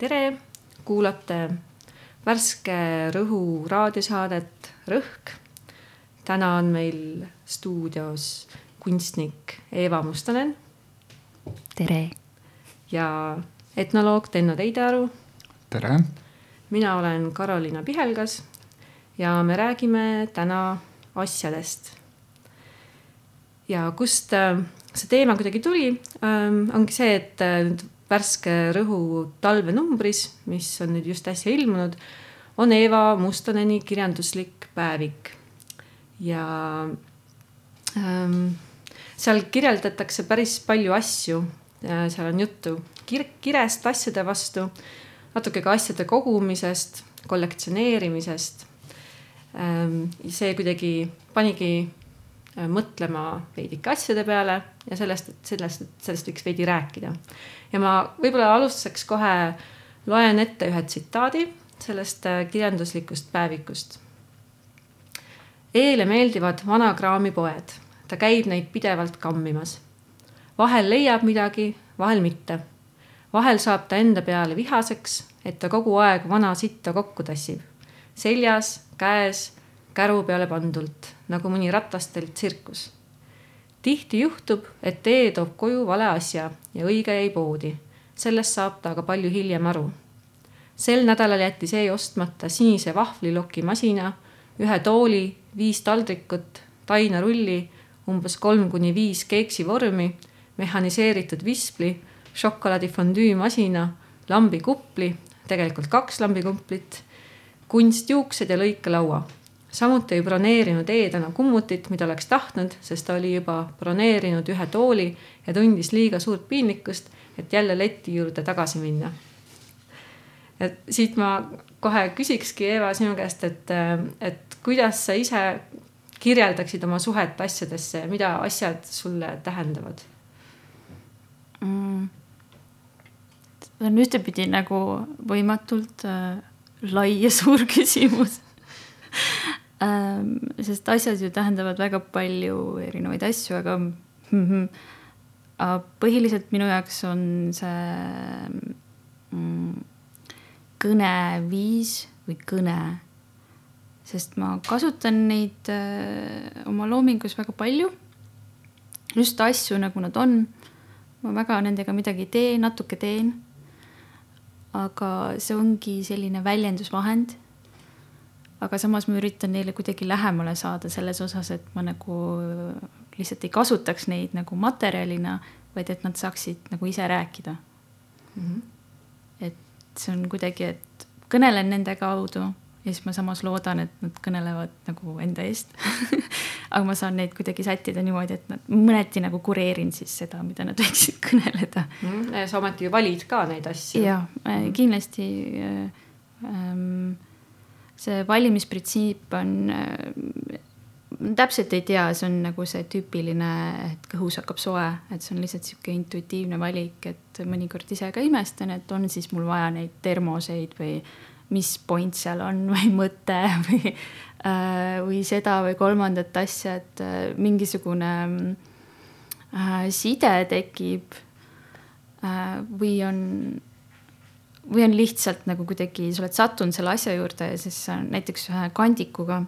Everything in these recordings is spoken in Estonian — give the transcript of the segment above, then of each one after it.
tere, kuulate värske Rõhu raadiosaadet Rõhk. täna on meil stuudios kunstnik Eeva Mustonen. tere. ja etnoloog Tenno Teidearu. tere. mina olen Karoliina Pihelgas ja me räägime täna asjadest. ja kust äh, see teema kuidagi tuli, ähm, ongi see, et äh, värske Rõhu talvenumbris, mis on nüüd just äsja ilmunud, on Eeva Mustoneni kirjanduslik päevik. ja ähm, seal kirjeldatakse päris palju asju. seal on juttu kir kirest asjade vastu, natuke ka asjade kogumisest, kollektsioneerimisest ähm,. see kuidagi panigi äh, mõtlema veidike asjade peale ja sellest, et sellest, sellest võiks veidi rääkida ja ma võib-olla alustuseks kohe loen ette ühe tsitaadi sellest äh, kirjanduslikust päevikust. Eele meeldivad vanakraamipoed, ta käib neid pidevalt kammimas. vahel leiab midagi, vahel mitte. vahel saab ta enda peale vihaseks, et ta kogu aeg vana sitta kokku tassib. seljas, käes, käru peale pandult, nagu mõni ratastel tsirkus tihti juhtub, et tee toob koju vale asja ja õige jäi poodi. sellest saab ta aga palju hiljem aru. sel nädalal jättis E ostmata sinise vahvliloki masina, ühe tooli, viis taldrikut, tainarulli, umbes kolm kuni viis keeksivormi, mehhaniseeritud vispli, šokolaadifondüü masina, lambikupli, tegelikult kaks lambikumplit, kunstjuuksed ja lõikelaua samuti ei broneerinud Eedana kummutit, mida oleks tahtnud, sest ta oli juba broneerinud ühe tooli ja tundis liiga suurt piinlikkust, et jälle leti juurde tagasi minna. et siit ma kohe küsikski, Eeva, sinu käest, et, et kuidas sa ise kirjeldaksid oma suhet asjadesse ja mida asjad sulle tähendavad mm.? see on ühtepidi nagu võimatult äh, lai ja suur küsimus. Sest asjad ju tähendavad väga palju erinevaid asju, aga mm, põhiliselt minu jaoks on see mm, kõneviis või kõne. sest ma kasutan neid äh, oma loomingus väga palju. just asju, nagu nad on. ma väga nendega midagi ei tee, natuke teen. aga see ongi selline väljendusvahend aga samas ma üritan neile kuidagi lähemale saada selles osas, et ma nagu lihtsalt ei kasutaks neid nagu materjalina, vaid et nad saaksid nagu ise rääkida mm. -hmm. et see on kuidagi, et kõnelen nende kaudu ja siis ma samas loodan, et nad kõnelevad nagu enda eest aga ma saan neid kuidagi sättida niimoodi, et nad mõneti nagu kureerin siis seda, mida nad võiksid kõneleda mm. sa ometi ju valid ka neid asju. ja -hmm. kindlasti äh, ähm, see valimisprintsiip on äh,, täpselt ei tea, see on nagu see tüüpiline, et kõhus hakkab soe, et see on lihtsalt sihuke intuitiivne valik, et mõnikord ise ka imestan, et on siis mul vaja neid termoseid või mis point seal on või mõte või äh,, või seda või kolmandat asja, et äh, mingisugune side tekib või on või on lihtsalt nagu kuidagi, sa oled sattunud selle asja juurde ja siis näiteks ühe kandikuga.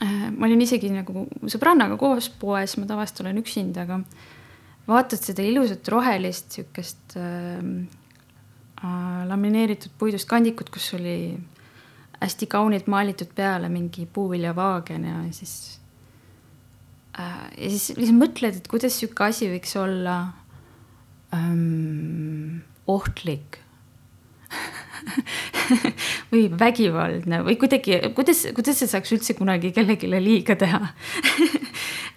Äh, ma olin isegi nagu sõbrannaga koos poes, ma tavaliselt olen üksinda, aga vaatad seda ilusat rohelist sihukest äh, äh, lamineeritud puidust kandikut, kus oli hästi kaunilt maalitud peale mingi puuviljavaagen ja siis äh,. ja siis lihtsalt mõtled, et kuidas sihuke asi võiks olla ähm, ohtlik. Või vägivaldne või kuidagi, kuidas, kuidas see saaks üldse kunagi kellelegi liiga teha?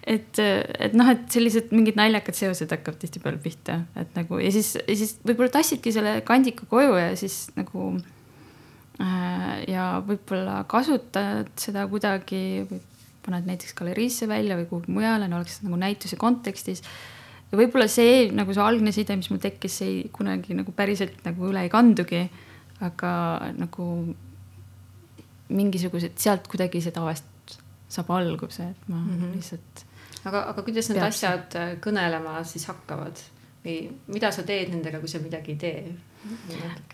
Et, et noh, et sellised mingid naljakad seosed hakkavad tihtipeale pihta, et nagu ja siis, ja siis võib-olla tassidki selle kandiku koju ja siis nagu äh, ja võib-olla kasutad seda kuidagi, paned näiteks galeriisse välja või kuhugi mujale, no oleks nagu näituse kontekstis ja võib-olla see nagu see algne side, mis mul tekkis, ei kunagi nagu päriselt nagu üle ei kandugi. aga nagu mingisugused sealt kuidagi see tavaliselt saab alguse, et ma mm -hmm. lihtsalt. aga, aga kuidas need peab... asjad äh, kõnelema siis hakkavad? või mida sa teed nendega, kui sa midagi ei tee?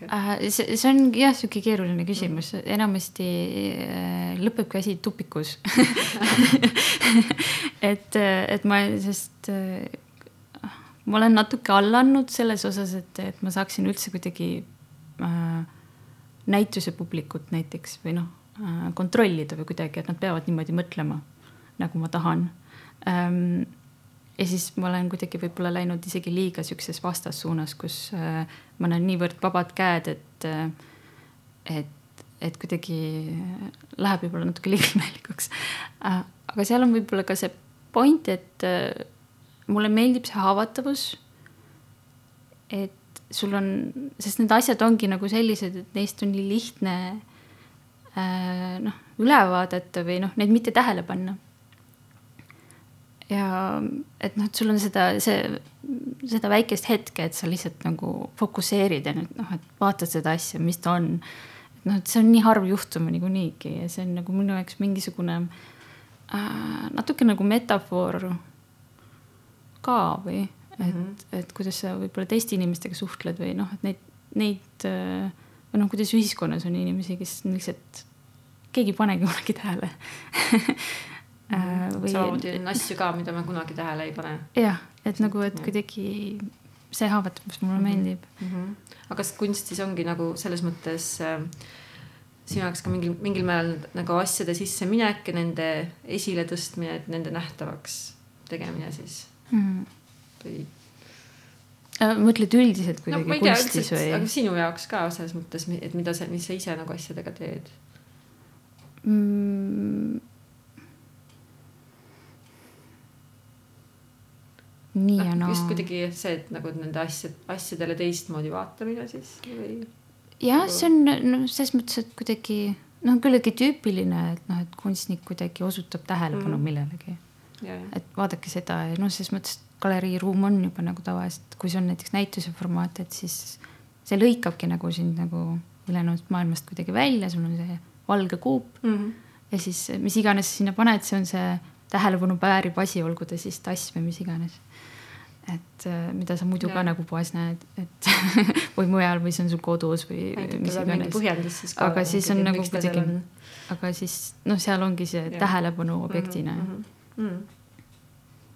Äh, see, see on jah, sihuke keeruline küsimus, enamasti äh, lõpebki asi tupikus et, et ma, sest ma olen natuke alla andnud selles osas, et, et ma saaksin üldse kuidagi äh, näituse publikut näiteks või noh äh,, kontrollida või kuidagi, et nad peavad niimoodi mõtlema, nagu ma tahan ähm, ja siis ma olen kuidagi võib-olla läinud isegi liiga siukses vastassuunas, kus äh, ma näen niivõrd vabad käed, et äh,, et, et kuidagi läheb võib-olla natuke liiga imelikuks äh,. aga seal on võib-olla ka see point, et äh, mulle meeldib see haavatavus. et sul on, sest need asjad ongi nagu sellised, et neist on nii lihtne äh, noh, üle vaadata või noh, neid mitte tähele panna ja et noh, et sul on seda, see, seda väikest hetke, et sa lihtsalt nagu fokusseerid ja nüüd noh, et vaatad seda asja, mis ta on. et noh, et see on nii harv juhtum niikuinii ja see on nagu minu jaoks mingisugune äh, natuke nagu metafoor ka või et mm, -hmm. et kuidas sa võib-olla teiste inimestega suhtled või noh, et neid, neid või noh, kuidas ühiskonnas on inimesi, kes lihtsalt keegi ei panegi kunagi tähele äh,. Või... samamoodi on asju ka, mida me kunagi tähele ei pane. jah, et nagu, et kuidagi see haavatavus mulle mm -hmm. meeldib mm. -hmm. aga kas kunstis ongi nagu selles mõttes äh, sinu jaoks ka mingil, mingil määral nagu asjade sisseminek ja nende esiletõstmine, et nende nähtavaks tegemine siis mm või? Äh, mõtled üldiselt kuidagi no, kunstis tea, või? aga sinu jaoks ka selles mõttes, et mida sa, mis sa ise nagu asjadega teed mm,? nii no, ja naa no.. just kuidagi see, et nagu nende asjad, asjadele teistmoodi vaatamine siis või? jah, see on noh, selles mõttes, et kuidagi noh, küllaltki tüüpiline, et noh, et kunstnik kuidagi osutab tähelepanu mm. millelegi. Et vaadake seda ja noh, selles mõttes galeriiruum on juba nagu tavaliselt, kui see on näiteks näituse formaat, et siis see lõikabki nagu sind nagu ülejäänud maailmast kuidagi välja, sul on see valge kuup mm. -hmm. ja siis mis iganes sinna paned, see on see tähelepanu vääriv asi, olgu ta siis tass või mis iganes et äh, mida sa muidu ja. ka nagu poes näed, et või mujal või see on sul kodus või mis iganes. aga siis on nagu kuidagi, aga siis noh, seal ongi see ja. tähelepanu mhm, objektina mm. -hmm. Mm.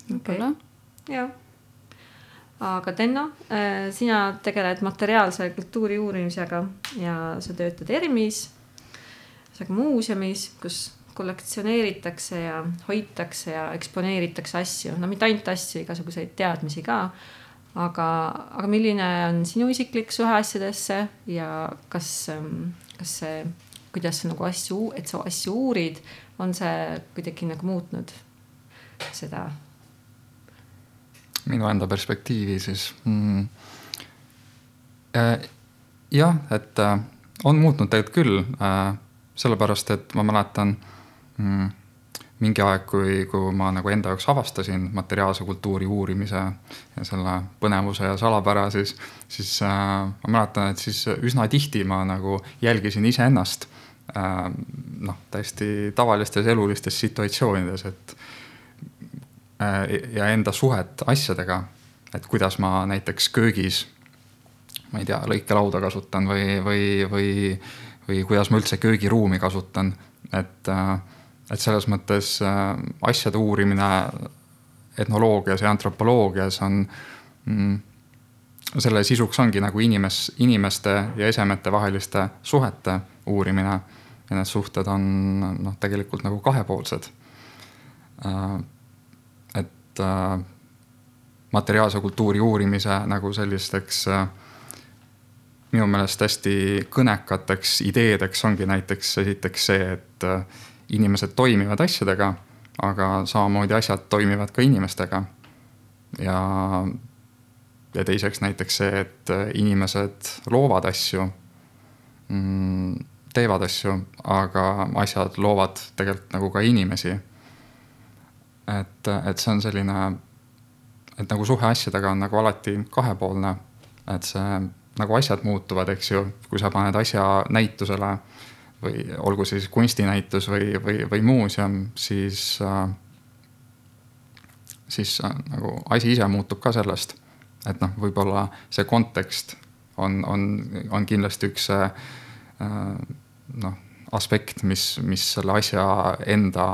võib-olla okay.. jah. aga Tenno, äh, sina tegeled materiaalse kultuuri uurimisega ja sa töötad ERMis, muuseumis, kus kollektsioneeritakse ja hoitakse ja eksponeeritakse asju, no mitte ainult asju, igasuguseid teadmisi ka. aga, aga milline on sinu isiklik suhe asjadesse ja kas, ähm, kas see, kuidas sa nagu asju, et sa asju uurid, on see kuidagi nagu muutnud seda? minu enda perspektiivi siis mm,. Äh, jah, et äh, on muutnud tegelikult küll äh, sellepärast, et ma mäletan mm, mingi aeg, kui, kui ma nagu enda jaoks avastasin materiaalse kultuuri uurimise ja selle põnevuse ja salapära, siis, siis äh, ma mäletan, et siis üsna tihti ma nagu jälgisin iseennast äh, noh, täiesti tavalistes elulistes situatsioonides, et ja enda suhet asjadega, et kuidas ma näiteks köögis, ma ei tea, lõikelauda kasutan või, või, või, või kuidas ma üldse köögiruumi kasutan, et äh, et selles mõttes äh, asjade uurimine etnoloogias ja antropoloogias on mm, selle sisuks ongi nagu inimes, inimeste ja esemete vaheliste suhete uurimine. ja need suhted on noh, tegelikult nagu kahepoolsed. Äh, et äh, materiaalse kultuuri uurimise nagu sellisteks minu meelest hästi kõnekateks ideedeks ongi näiteks esiteks see, et inimesed toimivad asjadega, aga samamoodi asjad toimivad ka inimestega. ja, ja teiseks näiteks see, et inimesed loovad asju mm,, teevad asju, aga asjad loovad tegelikult nagu ka inimesi. Et, et see on selline, et nagu suhe asjadega on nagu alati kahepoolne, et see nagu asjad muutuvad, eks ju, kui sa paned asja näitusele või olgu siis kunstinäitus või, või, või muuseum, siis äh,, siis äh, nagu asi ise muutub ka sellest. et noh, võib-olla see kontekst on, on, on kindlasti üks see noh, aspekt, mis, mis selle asja enda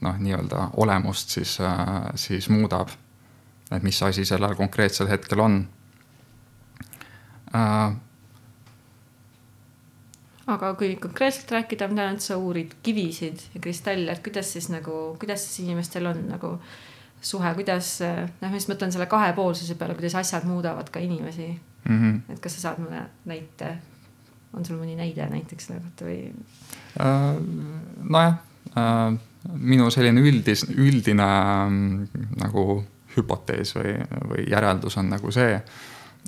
noh, nii-öelda olemust siis, siis muudab. et mis asi sellel konkreetsel hetkel on äh, aga kui konkreetselt rääkida, ma tean, et sa uurid kivisid ja kristalle, et kuidas siis nagu, kuidas siis inimestel on nagu suhe, kuidas, noh, ma just mõtlen selle kahepoolsuse peale, kuidas asjad muudavad ka inimesi mm. -hmm. et kas sa saad mulle näite, on sul mõni näide näiteks selle kohta või äh,? nojah äh,, minu selline üldis, üldine äh, nagu hüpotees või, või järeldus on nagu see,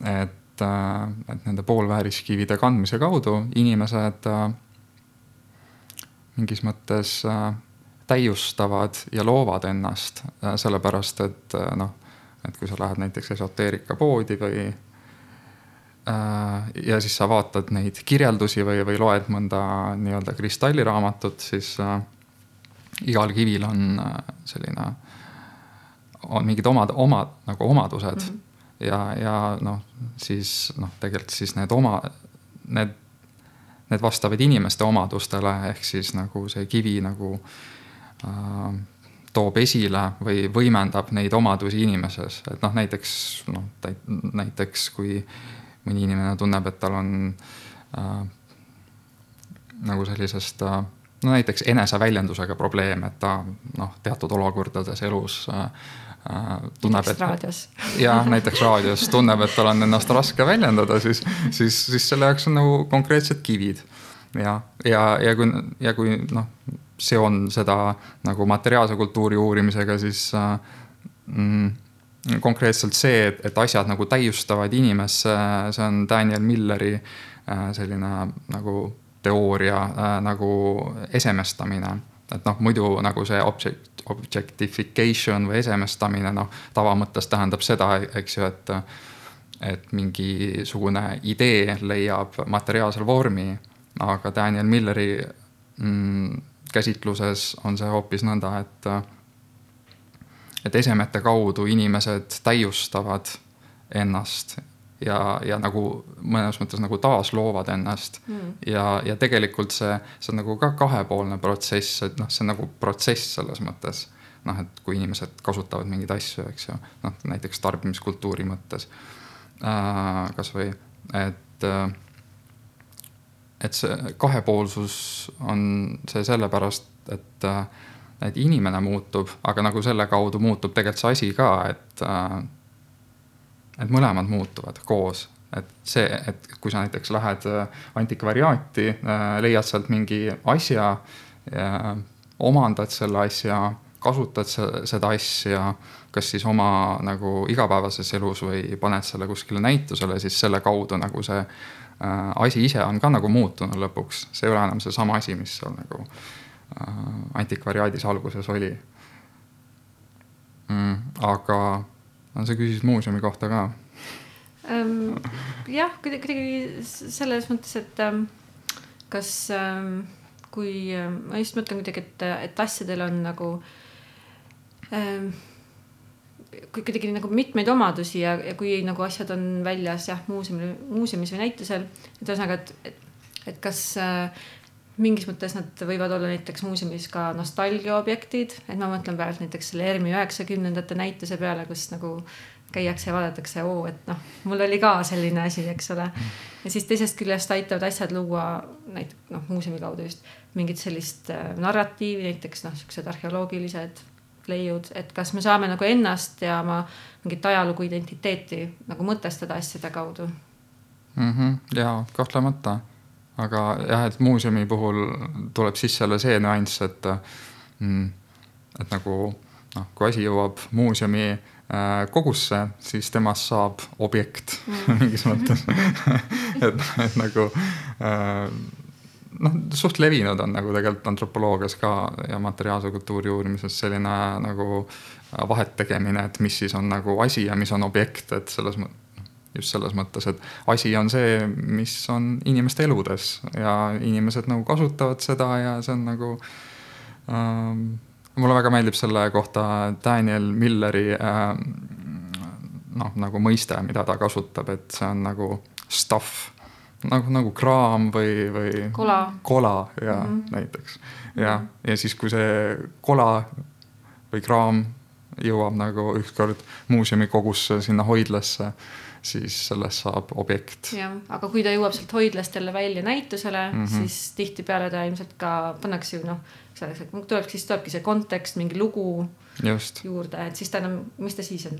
et äh, et nende poolvääriskivide kandmise kaudu inimesed äh, mingis mõttes äh, täiustavad ja loovad ennast, sellepärast et noh, et kui sa lähed näiteks esoteerikapoodi või ja siis sa vaatad neid kirjeldusi või, või loed mõnda nii-öelda kristalliraamatut, siis äh, igal kivil on selline, on mingid omad, omad nagu omadused mm. -hmm ja, ja noh, siis noh, tegelikult siis need oma, need, need vastavad inimeste omadustele, ehk siis nagu see kivi nagu äh, toob esile või võimendab neid omadusi inimeses, et noh, näiteks noh, näiteks kui mõni inimene tunneb, et tal on äh, nagu sellisest äh, no näiteks eneseväljendusega probleem, et ta noh, teatud olukordades elus äh, Äh, tunneb, et. raadios. jah, näiteks raadios tunneb, et tal on ennast raske väljendada, siis, siis, siis selle jaoks on nagu konkreetsed kivid. ja, ja, ja kui, ja kui noh, seon seda nagu materiaalse kultuuri uurimisega, siis äh, mm, konkreetselt see, et, et asjad nagu täiustavad inimest, see on Daniel Milleri selline nagu teooria äh, nagu esemestamine et noh, muidu nagu see object, objectification või esemestamine, noh, tavamõttes tähendab seda, eks ju, et. et mingisugune idee leiab materiaalsel vormi, aga Daniel Milleri mm, käsitluses on see hoopis nõnda, et. et esemete kaudu inimesed täiustavad ennast ja, ja nagu mõnes mõttes nagu taasloovad ennast mm.. ja, ja tegelikult see, see on nagu ka kahepoolne protsess, et noh, see on nagu protsess selles mõttes. noh, et kui inimesed kasutavad mingeid asju, eks ju, noh näiteks tarbimiskultuuri mõttes äh,. kasvõi, et äh, et see kahepoolsus on see sellepärast, et, äh, et inimene muutub, aga nagu selle kaudu muutub tegelikult see asi ka, et äh, et mõlemad muutuvad koos, et see, et kui sa näiteks lähed äh, antikvariaati, äh, leiad sealt mingi asja, omandad selle asja, kasutad seda asja, kas siis oma nagu igapäevases elus või paned selle kuskile näitusele, siis selle kaudu nagu see äh, asi ise on ka nagu muutunud lõpuks, see ei ole enam seesama asi, mis seal nagu äh, antikvariaadis alguses oli mm,. aga no sa küsisid muuseumi kohta ka ähm,. jah, kuidagi selles mõttes, et ähm, kas ähm, kui ähm, ma just mõtlen kuidagi, et, et asjadel on nagu ähm, kui kuidagi nagu mitmeid omadusi ja, ja kui nagu asjad on väljas jah, muuseumil, muuseumis või näitusel, et ühesõnaga, et, et, et kas äh, mingis mõttes nad võivad olla näiteks muuseumis ka nostalgiaobjektid, et ma mõtlen praegu näiteks selle ERMi üheksakümnendate näituse peale, kus nagu käiakse ja vaadatakse, oo, et noh, mul oli ka selline asi, eks ole. ja siis teisest küljest aitavad asjad luua näiteks noh, muuseumi kaudu just mingit sellist äh, narratiivi, näiteks noh, siuksed arheoloogilised leiud, et kas me saame nagu ennast ja oma mingit ajalugu, identiteeti nagu mõtestada asjade kaudu mm. -hmm, ja kahtlemata aga jah, et muuseumi puhul tuleb sisse jälle see nüanss, et mm,, et nagu noh, kui asi jõuab muuseumi äh, kogusse, siis temast saab objekt mm. mingis mõttes et, et nagu äh, noh, suht levinud on nagu tegelikult antropoloogias ka ja materiaalse kultuuri uurimises selline nagu vahet tegemine, et mis siis on nagu asi ja mis on objekt, et selles mõttes just selles mõttes, et asi on see, mis on inimeste eludes ja inimesed nagu kasutavad seda ja see on nagu ähm,. mulle väga meeldib selle kohta Daniel Milleri äh, noh, nagu mõiste, mida ta kasutab, et see on nagu stuff nagu, nagu kraam või, või kola, kola ja mm -hmm. näiteks ja, ja siis, kui see kola või kraam jõuab nagu ükskord muuseumikogusse sinna hoidlasse, siis sellest saab objekt. jah, aga kui ta jõuab sealt hoidlast jälle välja näitusele mm, -hmm. siis tihtipeale ta ilmselt ka pannakse ju noh, selleks, et tuleb, siis tulebki see kontekst, mingi lugu Just. juurde, et siis ta enam, mis ta siis on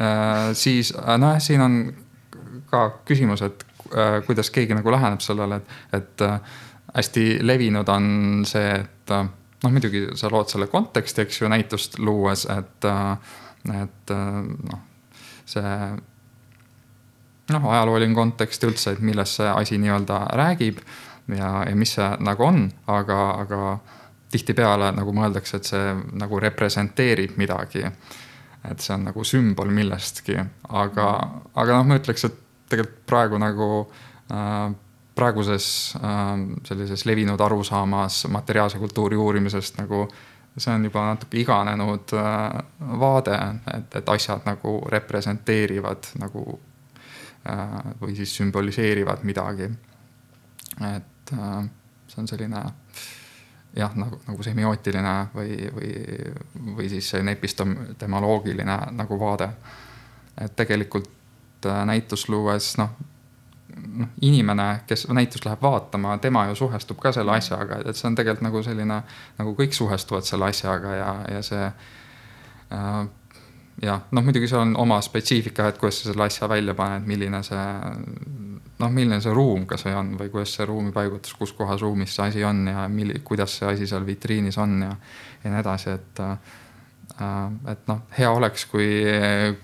äh,? siis äh, nojah, siin on ka küsimus, et äh, kuidas keegi nagu läheneb sellele, et, et äh, hästi levinud on see, et äh, noh, muidugi sa lood selle konteksti, eks ju, näitust luues, et, äh, et äh, noh, see noh, ajalooline kontekst üldse, et millest see asi nii-öelda räägib ja, ja mis see nagu on, aga, aga tihtipeale nagu mõeldakse, et see nagu representeerib midagi. et see on nagu sümbol millestki, aga, aga noh, ma ütleks, et tegelikult praegu nagu äh, praeguses äh, sellises levinud arusaamas materiaalse kultuuri uurimisest nagu see on juba natuke iganenud äh, vaade, et, et asjad nagu representeerivad nagu või siis sümboliseerivad midagi. et see on selline jah, nagu, nagu semiootiline või, või, või siis selline epistemoloogiline nagu vaade. et tegelikult näitust luues noh noh, inimene, kes näitust läheb vaatama, tema ju suhestub ka selle asjaga, et see on tegelikult nagu selline, nagu kõik suhestuvad selle asjaga ja, ja see äh,. Jah, noh, muidugi seal on oma spetsiifika, et kuidas sa selle asja välja paned, milline see noh, milline see ruum ka see on või kuidas see ruumi paigutus, kus kohas ruumis see asi on ja milli-, kuidas see asi seal vitriinis on ja, ja nii edasi, et äh, et noh, hea oleks, kui,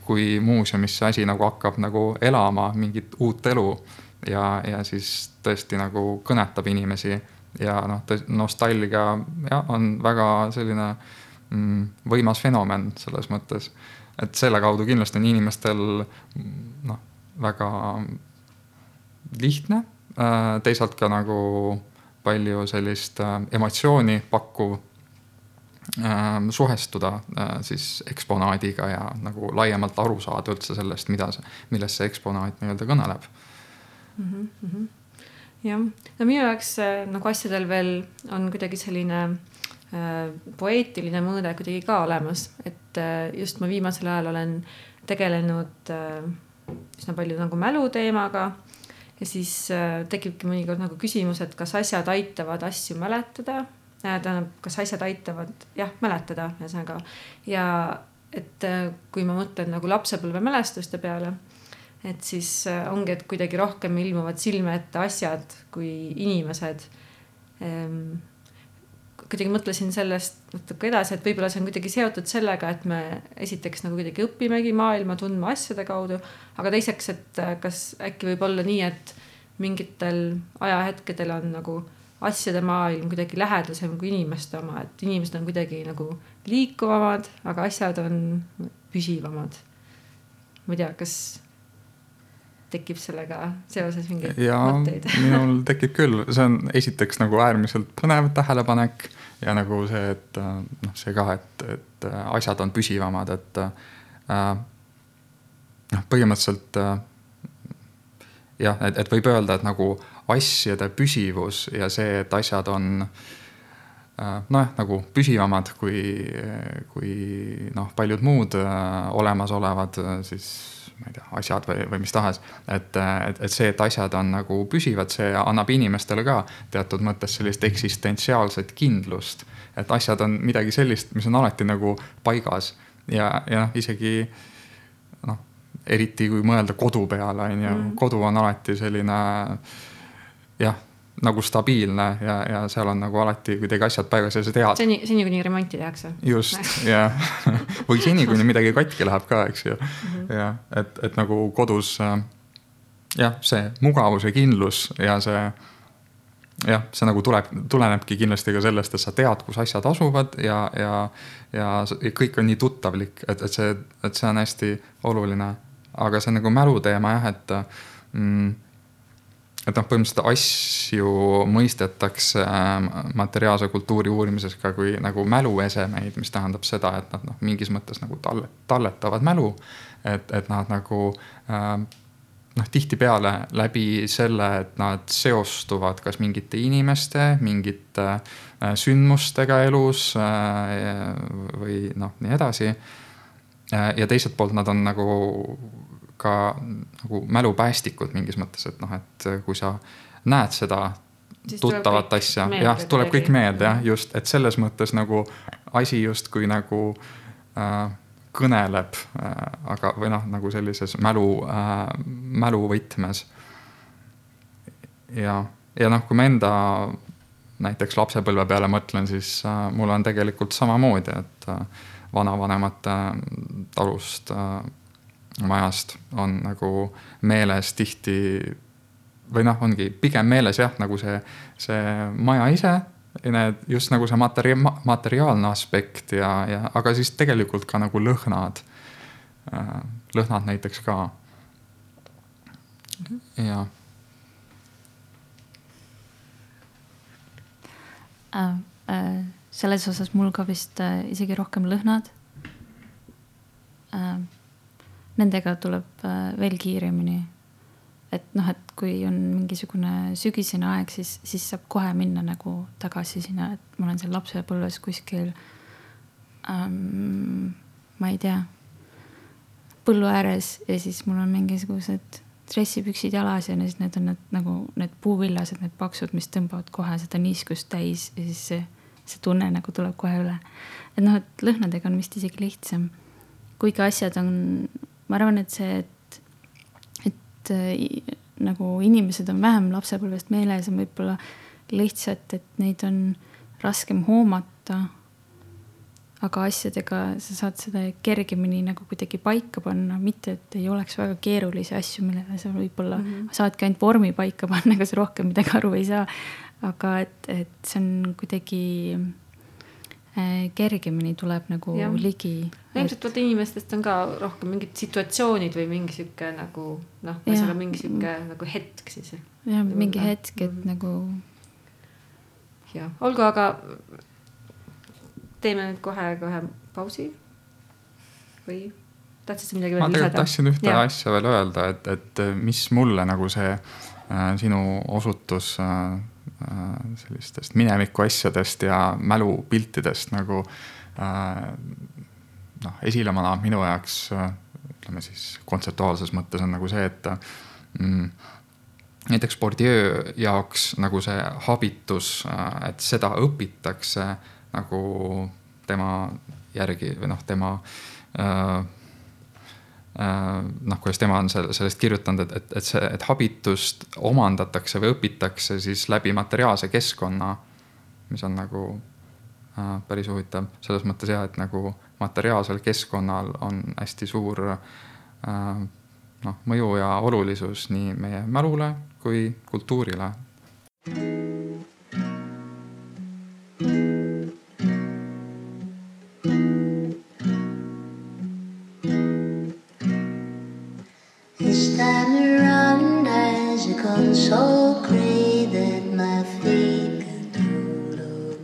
kui muuseumis see asi nagu hakkab nagu elama mingit uut elu ja, ja siis tõesti nagu kõnetab inimesi ja noh, nostalgia jah, on väga selline mm, võimas fenomen selles mõttes, et selle kaudu kindlasti on inimestel noh, väga lihtne, äh, teisalt ka nagu palju sellist äh, emotsiooni pakkuv äh, suhestuda siis eksponaadiga ja nagu laiemalt aru saada üldse sellest, mida millest see eksponaat nii-öelda kõneleb mm. -hmm. jah, no minu jaoks äh, nagu asjadel veel on kuidagi selline äh, poeetiline mõõde kuidagi ka olemas, et äh, just ma viimasel ajal olen tegelenud äh, üsna palju nagu mäluteemaga ja siis äh, tekibki mõnikord nagu küsimus, et kas asjad aitavad asju mäletada äh,. tähendab, kas asjad aitavad jah, mäletada ühesõnaga ja et äh, kui ma mõtlen nagu lapsepõlvemälestuste peale et siis äh, ongi, et kuidagi rohkem ilmuvad silme ette asjad kui inimesed. Kuidagi mõtlesin sellest natuke edasi, et võib-olla see on kuidagi seotud sellega, et me esiteks nagu kuidagi õpimegi maailma tundma asjade kaudu, aga teiseks, et äh, kas äkki võib olla nii, et mingitel ajahetkedel on nagu asjade maailm kuidagi lähedasem kui inimeste oma, et inimesed on kuidagi nagu liikuvamad, aga asjad on püsivamad. ma ei tea, kas tekib sellega seoses mingeid mõtteid? minul tekib küll, see on esiteks nagu äärmiselt põnev tähelepanek ja nagu see, et noh, see ka, et, et asjad on püsivamad, et äh, noh, põhimõtteliselt äh, jah, et, et võib öelda, et nagu asjade püsivus ja see, et asjad on äh, nojah, nagu püsivamad kui, kui noh, paljud muud äh, olemasolevad siis ma ei tea, asjad või, või mis tahes. et, et, et see, et asjad on nagu püsivad, see annab inimestele ka teatud mõttes sellist eksistentsiaalset kindlust. et asjad on midagi sellist, mis on alati nagu paigas ja, ja noh, isegi noh, eriti kui mõelda kodu peale, on ju, mm. kodu on alati selline jah nagu stabiilne ja, ja seal on nagu alati kuidagi asjad paigas ja sa tead. seni, seni kuni remonti tehakse. just ja või seni, kuni midagi katki läheb ka, eks ju mm. -hmm. ja et, et nagu kodus äh, jah, see mugavus ja kindlus ja see jah, see nagu tuleb, tulenebki kindlasti ka sellest, et sa tead, kus asjad asuvad ja, ja, ja kõik on nii tuttavlik, et, et see, et see on hästi oluline. aga see nagu mäluteema jah, et mm, et noh, põhimõtteliselt asju mõistetakse ähm, materiaalse kultuuri uurimises ka kui nagu mäluesemeid, mis tähendab seda, et nad noh, mingis mõttes nagu talle, talletavad mälu. et, et nad nagu äh, noh, tihtipeale läbi selle, et nad seostuvad kas mingite inimeste, mingite äh, sündmustega elus äh, või noh, nii edasi äh,. ja teiselt poolt nad on nagu ka nagu mälupäästikud mingis mõttes, et noh, et kui sa näed seda siis tuttavat asja, jah, tuleb kõik meelde jah, just, et selles mõttes nagu asi justkui nagu äh, kõneleb äh,, aga, või noh, nagu sellises mälu äh,, mäluvõtmes. ja, ja noh, kui ma enda näiteks lapsepõlve peale mõtlen, siis äh, mul on tegelikult samamoodi, et äh, vanavanemate talust äh, majast on nagu meeles tihti või noh, ongi pigem meeles jah, nagu see, see maja ise, need just nagu see materi-, materiaalne aspekt ja, ja aga siis tegelikult ka nagu lõhnad. Äh, lõhnad näiteks ka. ja äh,. Äh, selles osas mul ka vist isegi rohkem lõhnad nendega tuleb äh, veel kiiremini. et noh, et kui on mingisugune sügisene aeg, siis, siis saab kohe minna nagu tagasi sinna, et ma olen seal lapsepõlves kuskil ähm,. ma ei tea, põllu ääres ja siis mul on mingisugused dressipüksid jalas ja siis need on need nagu need puuvillased, need paksud, mis tõmbavad kohe seda niiskust täis ja siis see, see tunne nagu tuleb kohe üle. et noh, et lõhnadega on vist isegi lihtsam. kuigi asjad on ma arvan, et see, et, et äh, nagu inimesed on vähem lapsepõlvest meeles, on võib-olla lihtsalt, et neid on raskem hoomata. aga asjadega sa saad seda kergemini nagu kuidagi paika panna, mitte et ei oleks väga keerulisi asju, millele sa võib-olla mm -hmm. saadki ainult vormi paika panna, ega sa rohkem midagi aru ei saa. aga et, et see on kuidagi kergemini tuleb nagu ja. ligi. ilmselt vaata inimestest on ka rohkem mingid situatsioonid või mingi sihuke nagu noh, ühesõnaga mingi sihuke nagu hetk siis. jah, mingi hetk, et mm -hmm. nagu. jah, olgu, aga teeme nüüd kohe-kohe pausi või tahtsid sa midagi veel lisada? ma tegelikult tahtsin ühte ja. asja veel öelda, et, et mis mulle nagu see äh, sinu osutus äh, Äh, sellistest mineviku asjadest ja mälupiltidest nagu äh, noh, esile manab minu jaoks äh, ütleme siis kontseptuaalses mõttes on nagu see, et mm, näiteks Bourdieu jaoks nagu see habitus, et seda õpitakse nagu tema järgi või noh, tema äh, Äh, noh, kuidas tema on sellest kirjutanud, et, et, et see, et habitust omandatakse või õpitakse siis läbi materiaalse keskkonna, mis on nagu äh, päris huvitav selles mõttes ja, et nagu materiaalsel keskkonnal on hästi suur äh, noh, mõju ja olulisus nii meie mälule kui kultuurile. so clear that my feet can doodle.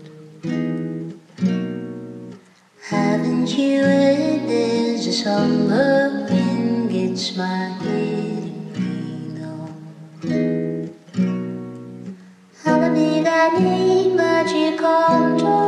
Haven't you heard there's a song wind gets my head? I need magic control.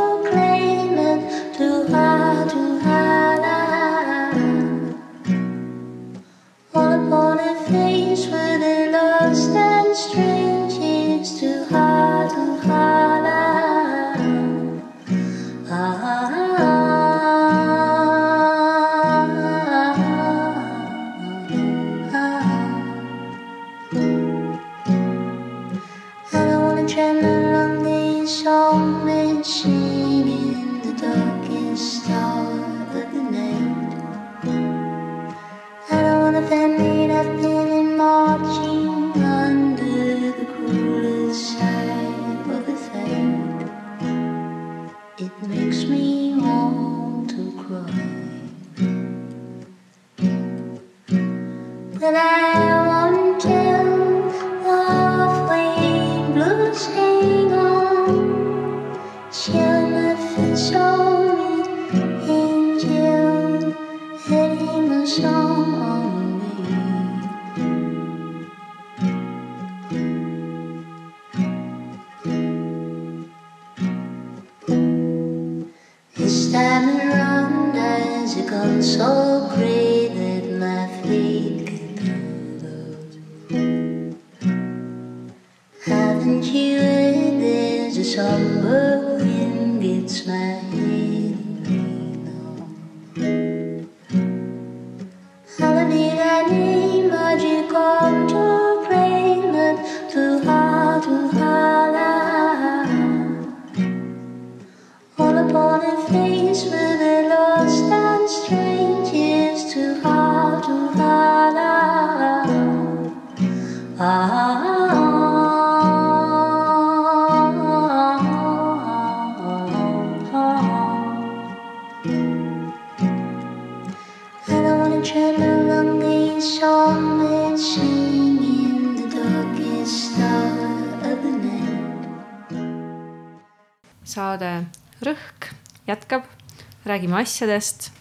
Räägime asjadest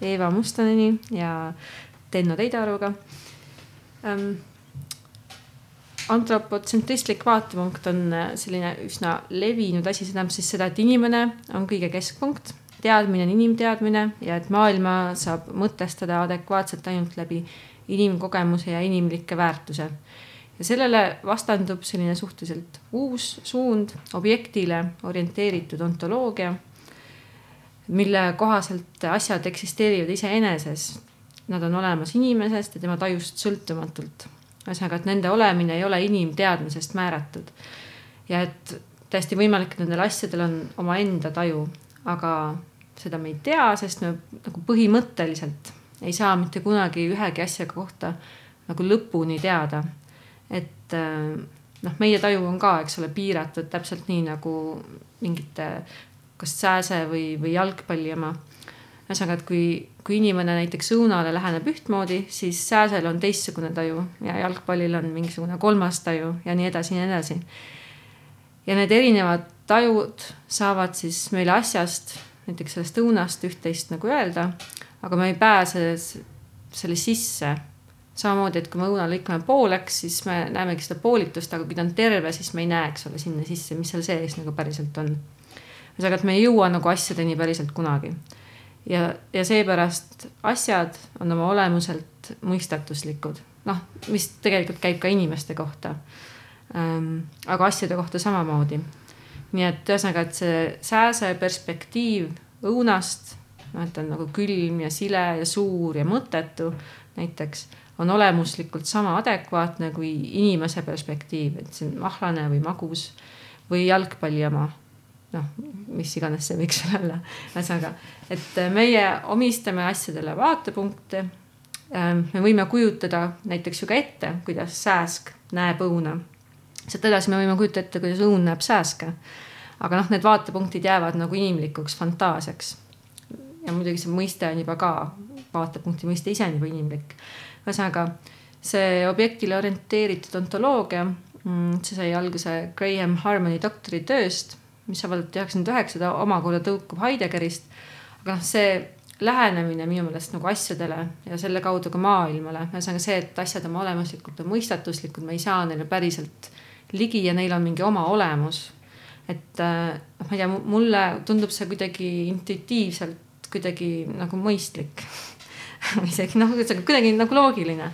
Eeva Mustaneni ja Tenno Teidaruga ähm,. antropotsentristlik vaatepunkt on äh, selline üsna levinud asi, see tähendab siis seda, et inimene on kõige keskpunkt, teadmine on inimteadmine ja et maailma saab mõtestada adekvaatselt ainult läbi inimkogemuse ja inimlikke väärtuse ja sellele vastandub selline suhteliselt uus suund, objektile orienteeritud ontoloogia, mille kohaselt asjad eksisteerivad iseeneses. Nad on olemas inimesest ja tema tajust sõltumatult. ühesõnaga, et nende olemine ei ole inimteadmisest määratud. ja et täiesti võimalik, et nendel asjadel on omaenda taju, aga seda me ei tea, sest me nagu põhimõtteliselt ei saa mitte kunagi ühegi asja kohta nagu lõpuni teada et äh, noh, meie taju on ka, eks ole, piiratud täpselt nii nagu mingite kas sääse või, või jalgpalli oma. ühesõnaga, et kui, kui inimene näiteks õunale läheneb ühtmoodi, siis sääsel on teistsugune taju ja jalgpallil on mingisugune kolmas taju ja nii edasi ja nii edasi. ja need erinevad tajud saavad siis meile asjast, näiteks sellest õunast üht-teist nagu öelda, aga me ei pääse selle sisse samamoodi, et kui me õuna lõikame pooleks, siis me näemegi seda poolitust, aga kui ta on terve, siis me ei näe, eks ole, sinna sisse, mis seal sees nagu päriselt on. Ühesõnaga, et me ei jõua nagu asjadeni päriselt kunagi. ja, ja seepärast asjad on oma olemuselt mõistatuslikud, noh, mis tegelikult käib ka inimeste kohta ähm,. aga asjade kohta samamoodi. nii et ühesõnaga, et see sääse perspektiiv õunast, noh, et ta on nagu külm ja sile ja suur ja mõttetu näiteks on olemuslikult sama adekvaatne kui inimese perspektiiv, et see on mahlane või magus või jalgpalli oma. Noh, mis iganes see võiks olla, ühesõnaga, et meie omistame asjadele vaatepunkte. Ähm, me võime kujutada näiteks ju ka ette, kuidas sääsk näeb õuna. sealt edasi me võime kujutada ette, kuidas õun näeb sääske. aga noh, need vaatepunktid jäävad nagu inimlikuks fantaasiaks. ja muidugi see mõiste on juba ka, vaatepunkti mõiste ise on juba inimlik ühesõnaga see objektile orienteeritud ontoloogia, mm, see sai alguse Graham Harmoni doktoritööst, mis avaldati üheksakümmend üheksa, ta omakorda tõukub Heideggerist. aga noh, see lähenemine minu meelest nagu asjadele ja selle kaudu ka maailmale, ühesõnaga see, et asjad oma olemuslikult on mõistatuslikud, me ei saa neile päriselt ligi ja neil on mingi oma olemus. et äh, noh, ma ei tea, mulle tundub see kuidagi intuitiivselt kuidagi nagu mõistlik isegi noh, ühesõnaga kuidagi nagu loogiline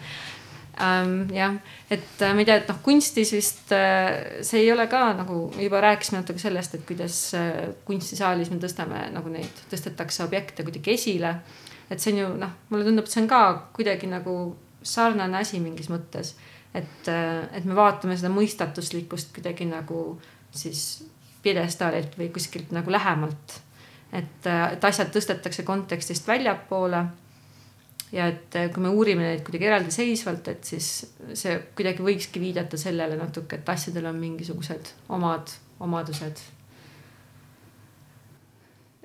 ähm,. jah, et äh, ma ei tea, et noh, kunstis vist äh, see ei ole ka nagu juba rääkisime natuke sellest, et kuidas äh, kunstisaalis me tõstame nagu neid, tõstetakse objekte kuidagi esile. et see on ju noh, mulle tundub, et see on ka kuidagi nagu sarnane asi mingis mõttes. et, et me vaatame seda mõistatuslikkust kuidagi nagu siis pjedestaalilt või kuskilt nagu lähemalt. et, et asjad tõstetakse kontekstist väljapoole ja et äh, kui me uurime neid kuidagi eraldiseisvalt, et siis see kuidagi võikski viidata sellele natuke, et asjadel on mingisugused omad omadused.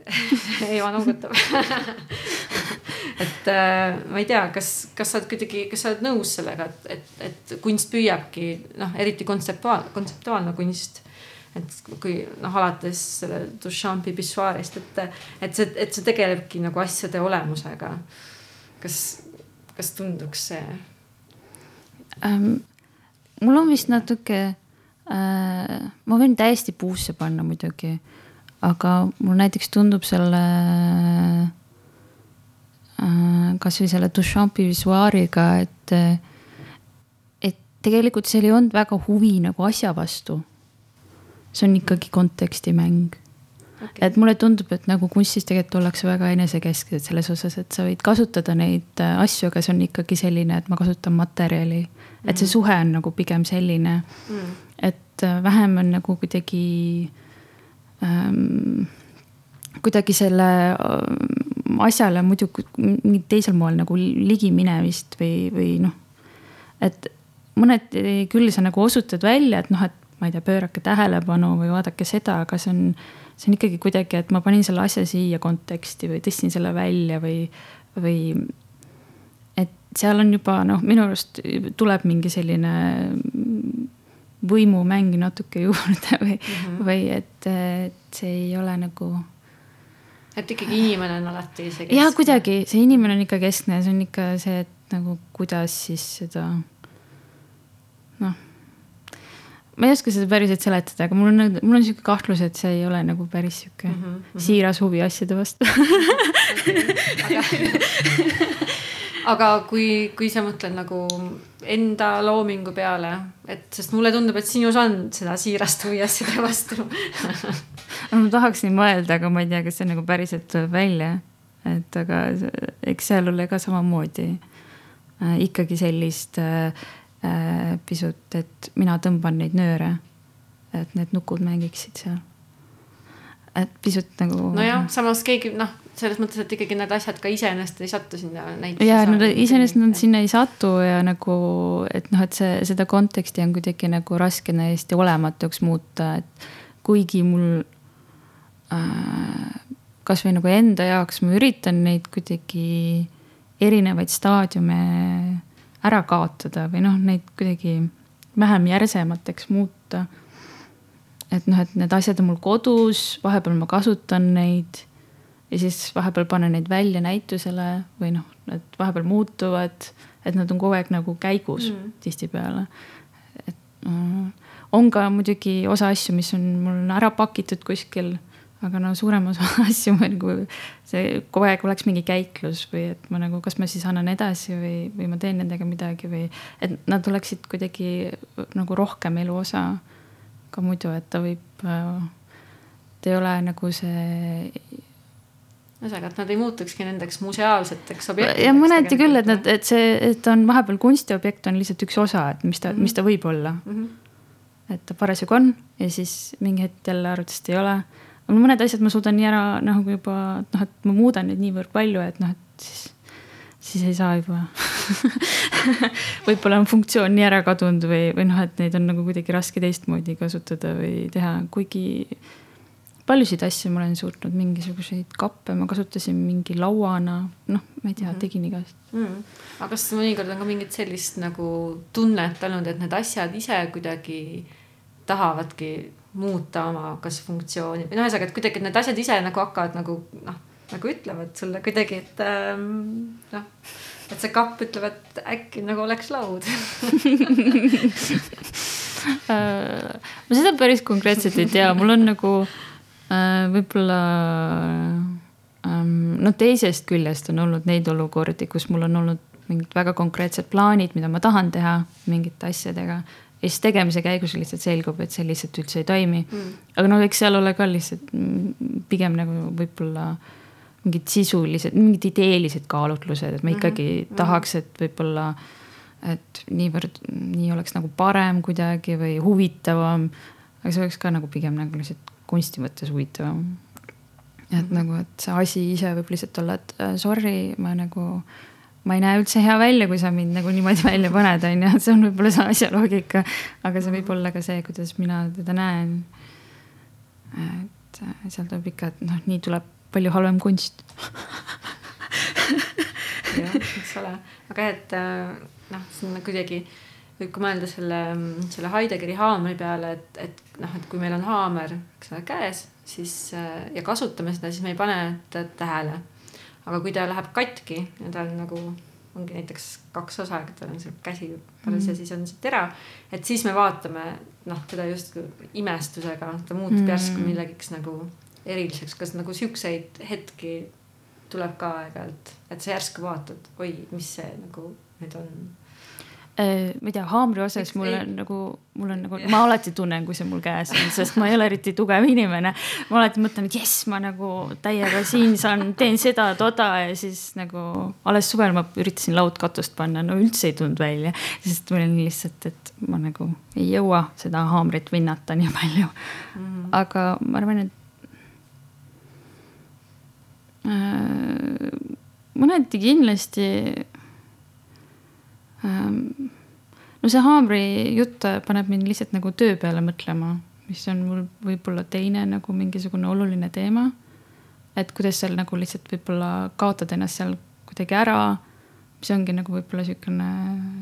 Eva noogutab et äh, ma ei tea, kas, kas sa oled kuidagi, kas sa oled nõus sellega, et, et, et kunst püüabki noh, eriti kontseptuaal, kontseptuaalne kunst. et kui noh, alates selle Duchampi pissuaarist, et, et see, et see tegelebki nagu asjade olemusega. Kas, kas tunduks see ähm,? mul on vist natuke äh,, ma võin täiesti puusse panna muidugi, aga mul näiteks tundub selle Äh, kasvõi selle Duchampi visuaariga, et, et tegelikult seal ei olnud väga huvi nagu asja vastu. see on ikkagi kontekstimäng okay.. et mulle tundub, et nagu kunstis tegelikult ollakse väga enesekesksed selles osas, et sa võid kasutada neid äh, asju, aga see on ikkagi selline, et ma kasutan materjali. et see mhm. suhe on nagu pigem selline mm., et äh, vähem on nagu kuidagi ähm,, kuidagi selle asjale muidu mingil teisel moel nagu ligi minemist või, või noh. et mõneti küll sa nagu osutad välja, et noh, et ma ei tea, pöörake tähelepanu või vaadake seda, aga see on, see on ikkagi kuidagi, et ma panin selle asja siia konteksti või tõstsin selle välja või, või. et seal on juba noh, minu arust tuleb mingi selline võimumäng natuke juurde või mm, -hmm. või et, et see ei ole nagu et ikkagi inimene on alati see keskne. ja kuidagi see inimene on ikka keskne, see on ikka see, et nagu kuidas siis seda. Ma ei oska seda päriselt seletada, aga mul on, mul on sihuke kahtlus, et see ei ole nagu päris sihuke mm -hmm. siiras huvi asjade vastu aga kui, kui sa mõtled nagu enda loomingu peale, et sest mulle tundub, et sinus on seda siirast huvi asjade vastu ma tahaks nii mõelda, aga ma ei tea, kas see nagu päriselt tuleb välja. et aga eks seal ole ka samamoodi äh, ikkagi sellist äh, pisut, et mina tõmban neid nööre. et need nukud mängiksid seal. et pisut nagu. nojah, samas keegi noh, selles mõttes, et ikkagi need asjad ka iseenesest ei satu sinna näiteks. ja nad iseenesest nad sinna ei satu ja nagu, et noh, et see, seda konteksti on kuidagi nagu raske täiesti olematuks muuta, et kuigi mul Äh, kasvõi nagu enda jaoks ma üritan neid kuidagi erinevaid staadiume ära kaotada või noh, neid kuidagi vähem järsemateks muuta. et noh, et need asjad on mul kodus, vahepeal ma kasutan neid ja siis vahepeal panen neid välja näitusele või noh, need vahepeal muutuvad, et nad on kogu aeg nagu käigus mm. tihtipeale. et no, on ka muidugi osa asju, mis on mul ära pakitud kuskil aga no suurem osa asju ma nagu see kogu aeg oleks mingi käiklus või et ma nagu, kas ma siis annan edasi või, või ma teen nendega midagi või et nad oleksid kuidagi nagu rohkem elu osa. ka muidu, et ta võib, ta ei ole nagu see ühesõnaga, et nad ei muutukski nendeks museaalseteks objektideks. ja mõneti küll, et nad, et see, et on vahepeal kunstiobjekt on lihtsalt üks osa, et mis ta mm, -hmm. mis ta võib olla mm. -hmm. et ta parasjagu on ja siis mingi hetk jälle arvates ei ole aga mõned asjad ma suudan nii ära nagu juba noh, et ma muudan neid niivõrd palju, et noh, et siis, siis ei saa juba võib-olla on funktsioon nii ära kadunud või, või noh, et neid on nagu kuidagi raske teistmoodi kasutada või teha, kuigi paljusid asju ma olen suutnud, mingisuguseid kappe ma kasutasin mingi lauana, noh, ma ei tea mm, -hmm. tegin igast mm. -hmm. aga kas mõnikord on ka mingit sellist nagu tunnet olnud, et need asjad ise kuidagi tahavadki muuta oma kas funktsiooni või noh, ühesõnaga, et kuidagi need asjad ise nagu hakkavad nagu noh, nagu ütlevad sulle kuidagi, et ähm, noh, et see kapp ütleb, et äkki nagu oleks laud. Äh, ma seda päris konkreetselt ei tea, mul on nagu äh, võib-olla ähm, no teisest küljest on olnud neid olukordi, kus mul on olnud mingid väga konkreetsed plaanid, mida ma tahan teha mingite asjadega ja siis tegemise käigus lihtsalt selgub, et see lihtsalt üldse ei toimi mm.. aga noh, eks seal ole ka lihtsalt pigem nagu võib-olla mingid sisulised, mingid ideelised kaalutlused, et ma mhm. ikkagi mm -hmm. tahaks, et võib-olla, et niivõrd, nii oleks nagu parem kuidagi või huvitavam. aga see oleks ka nagu pigem nagu lihtsalt kunsti mõttes huvitavam. et mm -hmm. nagu, et see asi ise võib lihtsalt olla, et äh, sorry, ma nagu ma ei näe üldse hea välja, kui sa mind nagu niimoodi välja paned, on ju, see on võib-olla see asja loogika. aga see võib olla ka see, kuidas mina teda näen. et seal tuleb ikka, et noh, nii tuleb palju halvem kunst jah, eks ole, aga et äh, noh, on kuidagi, võib ka mõelda selle, selle Heideggeri haamri peale, et, et noh, et kui meil on haamer, eks ole, käes, siis äh, ja kasutame seda, siis me ei pane tähele. Aga kui ta läheb katki ja tal nagu ongi näiteks kaks osa, tal on see käsi mm. ja siis on see tera, et siis me vaatame noh, teda justkui imestusega, ta muutub mm. järsku millegiks nagu eriliseks, kas nagu siukseid hetki tuleb ka aeg-ajalt, et sa järsku vaatad, oi, mis see nagu nüüd on ma ei tea, haamri osas mul on nagu, mul on nagu, ma alati tunnen, kui see mul käes on, sest ma ei ole eriti tugev inimene. ma alati mõtlen, et jess, ma nagu täiega siin saan, teen seda, toda ja siis nagu alles suvel ma üritasin laudkatust panna, no üldse ei tulnud välja, sest mul on lihtsalt, et ma nagu ei jõua seda haamrit vinnata nii palju mm. -hmm. aga ma arvan, et äh, mõneti kindlasti Ehm, no see haamri jutt paneb mind lihtsalt nagu töö peale mõtlema, mis on mul võib-olla teine nagu mingisugune oluline teema. et kuidas seal nagu lihtsalt võib-olla kaotad ennast seal kuidagi ära, mis ongi nagu võib-olla sihukene,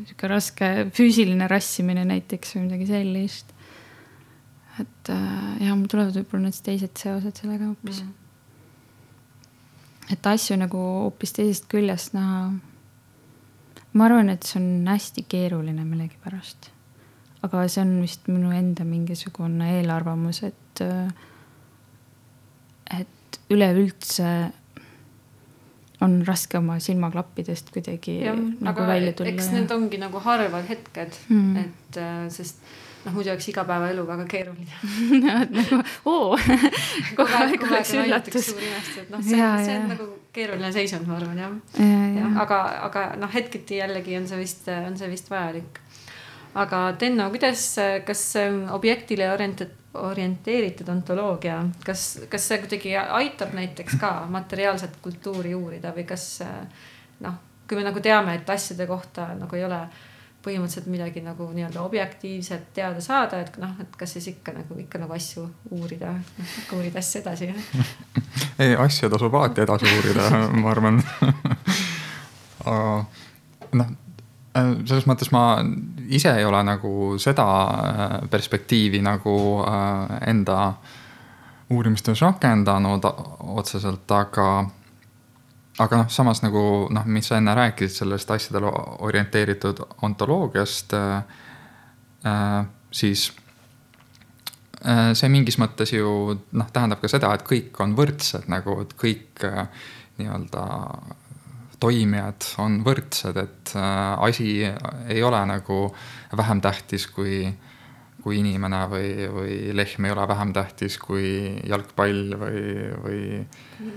sihuke raske füüsiline rassimine näiteks või midagi sellist. et äh, ja mul tulevad võib-olla need teised seosed sellega hoopis mm. -hmm. et asju nagu hoopis teisest küljest näha ma arvan, et see on hästi keeruline millegipärast. aga see on vist minu enda mingisugune eelarvamus, et, et üleüldse on raske oma silmaklappidest kuidagi ja, nagu välja tulla. eks need ongi nagu harvad hetked mm., et sest noh, muidu oleks igapäevaelu väga keeruline nagu oo, kogu aeg oleks üllatus. noh, see, see on nagu keeruline seisund, ma arvan jah ja, ja. ja, aga, aga noh, hetketi jällegi on see vist, on see vist vajalik. aga Tenno, kuidas, kas objektile orientat-, orienteeritud ontoloogia, kas, kas see kuidagi aitab näiteks ka materiaalset kultuuri uurida või kas noh, kui me nagu teame, et asjade kohta nagu ei ole põhimõtteliselt midagi nagu nii-öelda objektiivset teada saada, et noh, et kas siis ikka nagu ikka nagu asju uurida, uurid asju edasi ei, asju tasub alati edasi uurida, ma arvan. Noh, selles mõttes ma ise ei ole nagu seda äh, perspektiivi nagu äh, enda uurimistöös rakendanud otseselt, aga aga noh, samas nagu noh, mis sa enne rääkisid sellest asjadele orienteeritud ontoloogiast äh,, äh, siis äh, see mingis mõttes ju noh, tähendab ka seda, et kõik on võrdsed nagu, et kõik äh, nii-öelda toimijad on võrdsed, et äh, asi ei ole nagu vähem tähtis kui äh, kui inimene või, või lehm ei ole vähem tähtis kui jalgpall või, või.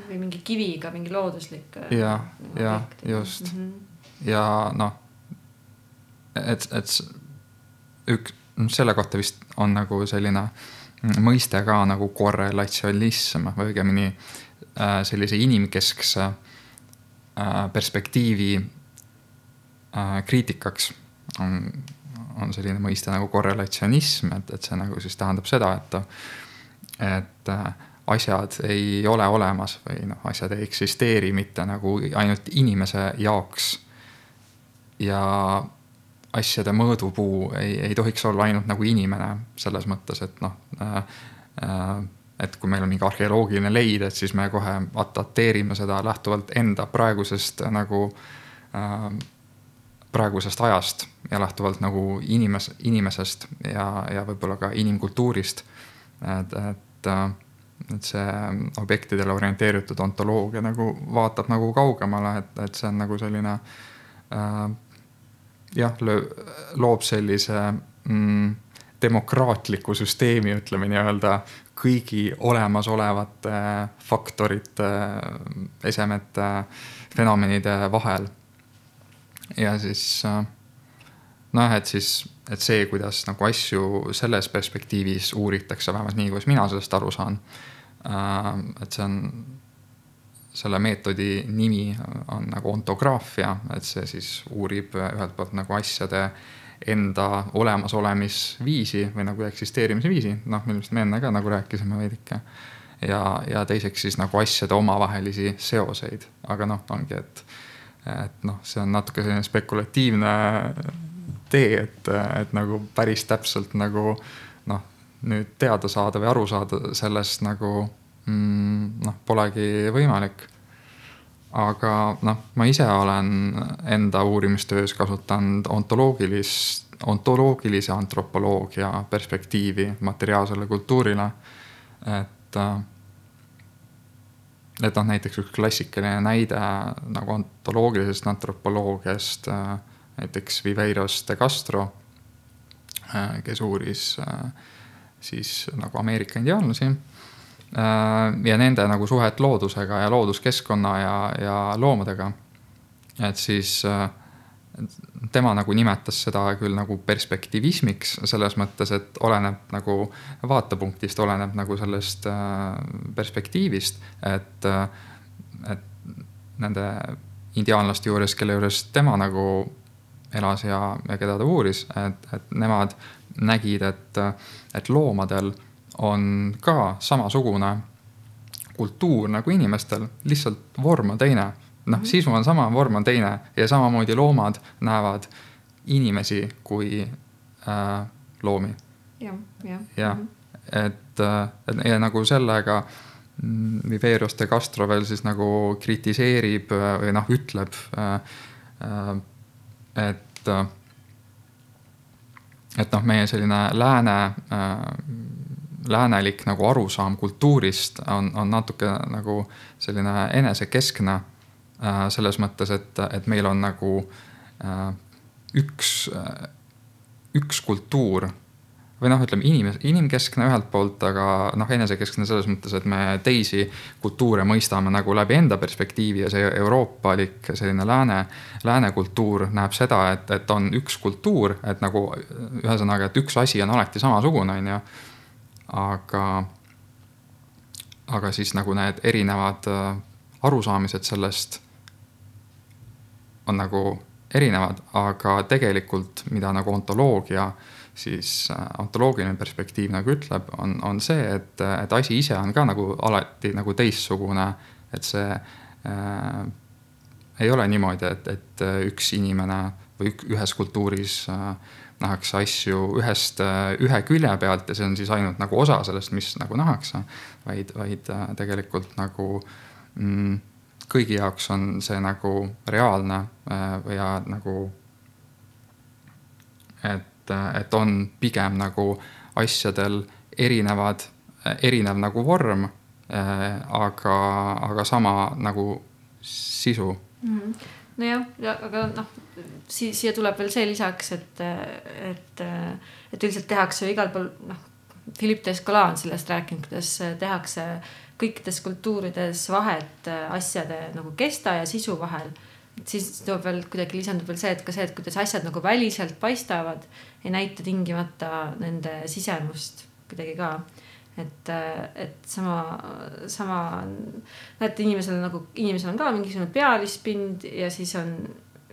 või mingi kiviga mingi looduslik. Äh, ja, ja just mm -hmm. ja noh, et, et üks, selle kohta vist on nagu selline mõiste ka nagu korrelatsionism või õigemini äh, sellise inimkeskse äh, perspektiivi kriitikaks on on selline mõiste nagu korrelatsionism, et, et see nagu siis tähendab seda, et, et äh, asjad ei ole olemas või noh, asjad ei eksisteeri mitte nagu ainult inimese jaoks. ja asjade mõõdupuu ei, ei tohiks olla ainult nagu inimene selles mõttes, et noh äh, äh, et kui meil on mingi arheoloogiline leid, et siis me kohe dateerime seda lähtuvalt enda praegusest nagu äh, praegusest ajast ja lähtuvalt nagu inimes-, inimesest ja, ja võib-olla ka inimkultuurist. et, et, et see objektidele orienteeritud ontoloogia nagu vaatab nagu kaugemale, et, et see on nagu selline äh, jah, loob sellise mm, demokraatliku süsteemi, ütleme nii-öelda kõigi olemasolevate faktorite, esemete, fenomenide vahel ja siis äh, noh, et siis, et see, kuidas nagu asju selles perspektiivis uuritakse, vähemalt nii, kuidas mina sellest aru saan. Äh, et see on, selle meetodi nimi on nagu ontograafia, et see siis uurib ühelt poolt nagu asjade enda olemasolemisviisi või nagu eksisteerimise viisi, noh, millest me enne ka nagu rääkisime veidike. ja, ja teiseks siis nagu asjade omavahelisi seoseid, aga noh, ongi, et, et noh, see on natuke selline spekulatiivne tee, et, et nagu päris täpselt nagu noh, nüüd teada saada või aru saada sellest nagu mm, noh, polegi võimalik aga noh, ma ise olen enda uurimistöös kasutanud ontoloogilist, ontoloogilise antropoloogia perspektiivi materiaalsele kultuurile. et, et noh, näiteks üks klassikaline näide nagu ontoloogilisest antropoloogiast, näiteks Viveiros de Castro, kes uuris siis nagu Ameerika indiaanlasi Äh, ja nende nagu suhet loodusega ja looduskeskkonna ja, ja loomadega. et siis äh, tema nagu nimetas seda küll nagu perspektivismiks selles mõttes, et oleneb nagu vaatepunktist, oleneb nagu sellest äh, perspektiivist, et, et nende indiaanlaste juures, kelle juures tema nagu elas ja, ja keda ta uuris, et, et nemad nägid, et, et loomadel on ka samasugune kultuur nagu inimestel, lihtsalt vorm on teine. Noh, mhm. sisu on sama, vorm on teine ja samamoodi loomad näevad inimesi kui äh, loomi. jah, jah. jah, mhm. et, äh, et ja nagu sellega mm, Viverius de Castro veel siis nagu kritiseerib äh, või noh, ütleb, äh, et, et noh, meie selline lääne läänelik nagu arusaam kultuurist on, on natuke nagu selline enesekeskne äh,. Selles mõttes, et, et meil on nagu äh, üks äh,, üks kultuur või noh, ütleme inimes-, inimkeskne ühelt poolt, aga noh, enesekeskne selles mõttes, et me teisi kultuure mõistame nagu läbi enda perspektiivi ja see euroopalik selline lääne, lääne kultuur näeb seda, et, et on üks kultuur, et nagu ühesõnaga, et üks asi on alati samasugune, on ju. Aga, aga siis nagu need erinevad äh, arusaamised sellest on nagu erinevad, aga tegelikult, mida nagu ontoloogia siis äh, ontoloogiline perspektiiv nagu ütleb, on, on see, et, et asi ise on ka nagu alati nagu teistsugune, et see äh, ei ole niimoodi, et, et üks inimene või ühes kultuuris äh, nähakse asju ühest, ühe külje pealt ja see on siis ainult nagu osa sellest, mis nagu nähakse. vaid, vaid äh, tegelikult nagu mm, kõigi jaoks on see nagu reaalne äh, ja nagu. et, et on pigem nagu asjadel erinevad, erinev nagu vorm, äh, aga, aga sama nagu sisu mm. -hmm nojah, aga noh, siia, tuleb veel see lisaks, et, et, et üldiselt tehakse ju igal pool, noh. Philippe Descola on sellest rääkinud, kuidas tehakse kõikides kultuurides vahet asjade nagu kesta ja sisu vahel. et siis tuleb veel kuidagi lisandub veel see, et ka see, et kuidas asjad nagu väliselt paistavad, ei näita tingimata nende sisemust kuidagi ka et, et sama, sama, näed, inimesel nagu, inimesel on ka mingisugune pealispind ja siis on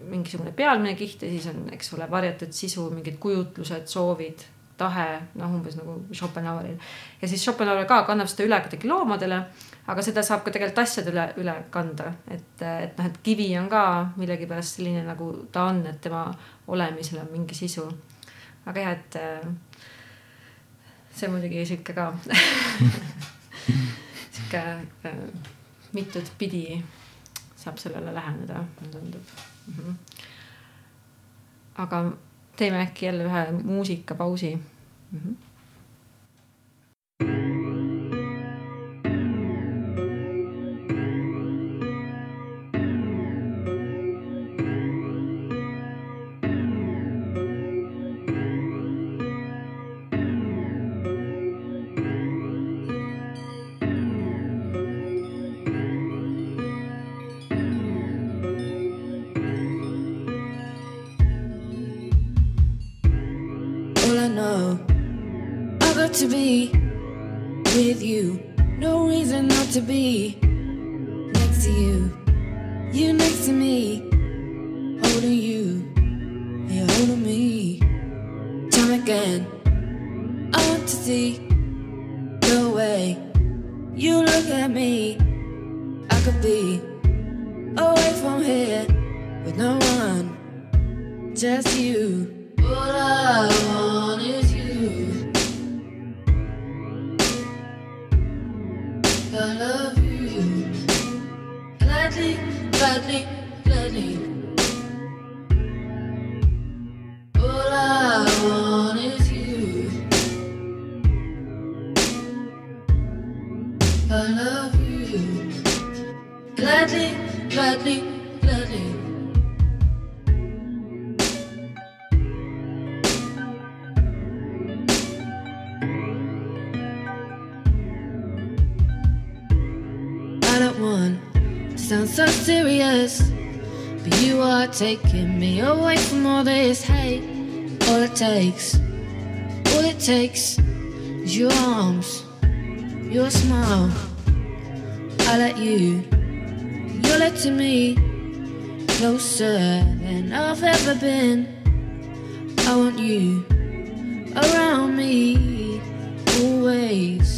mingisugune pealmine kiht ja siis on, eks ole, varjatud sisu, mingid kujutlused, soovid, tahe, noh, umbes nagu Schopenhaueril. ja siis Schopenhauer ka kannab seda üle kuidagi loomadele, aga seda saab ka tegelikult asjadele üle kanda, et, et noh, et kivi on ka millegipärast selline, nagu ta on, et tema olemisel on mingi sisu. aga jah, et see muidugi sihuke ka sihuke äh, mitut pidi saab sellele läheneda, mulle tundub mm. -hmm. aga teeme äkki jälle ühe muusikapausi mm. -hmm. I love you. Gladly, gladly, gladly. I don't want to sound so serious, but you are taking me away from all this hate. All it takes, all it takes is your arms, your smile. I let you, you're letting me closer than I've ever been. I want you around me, always,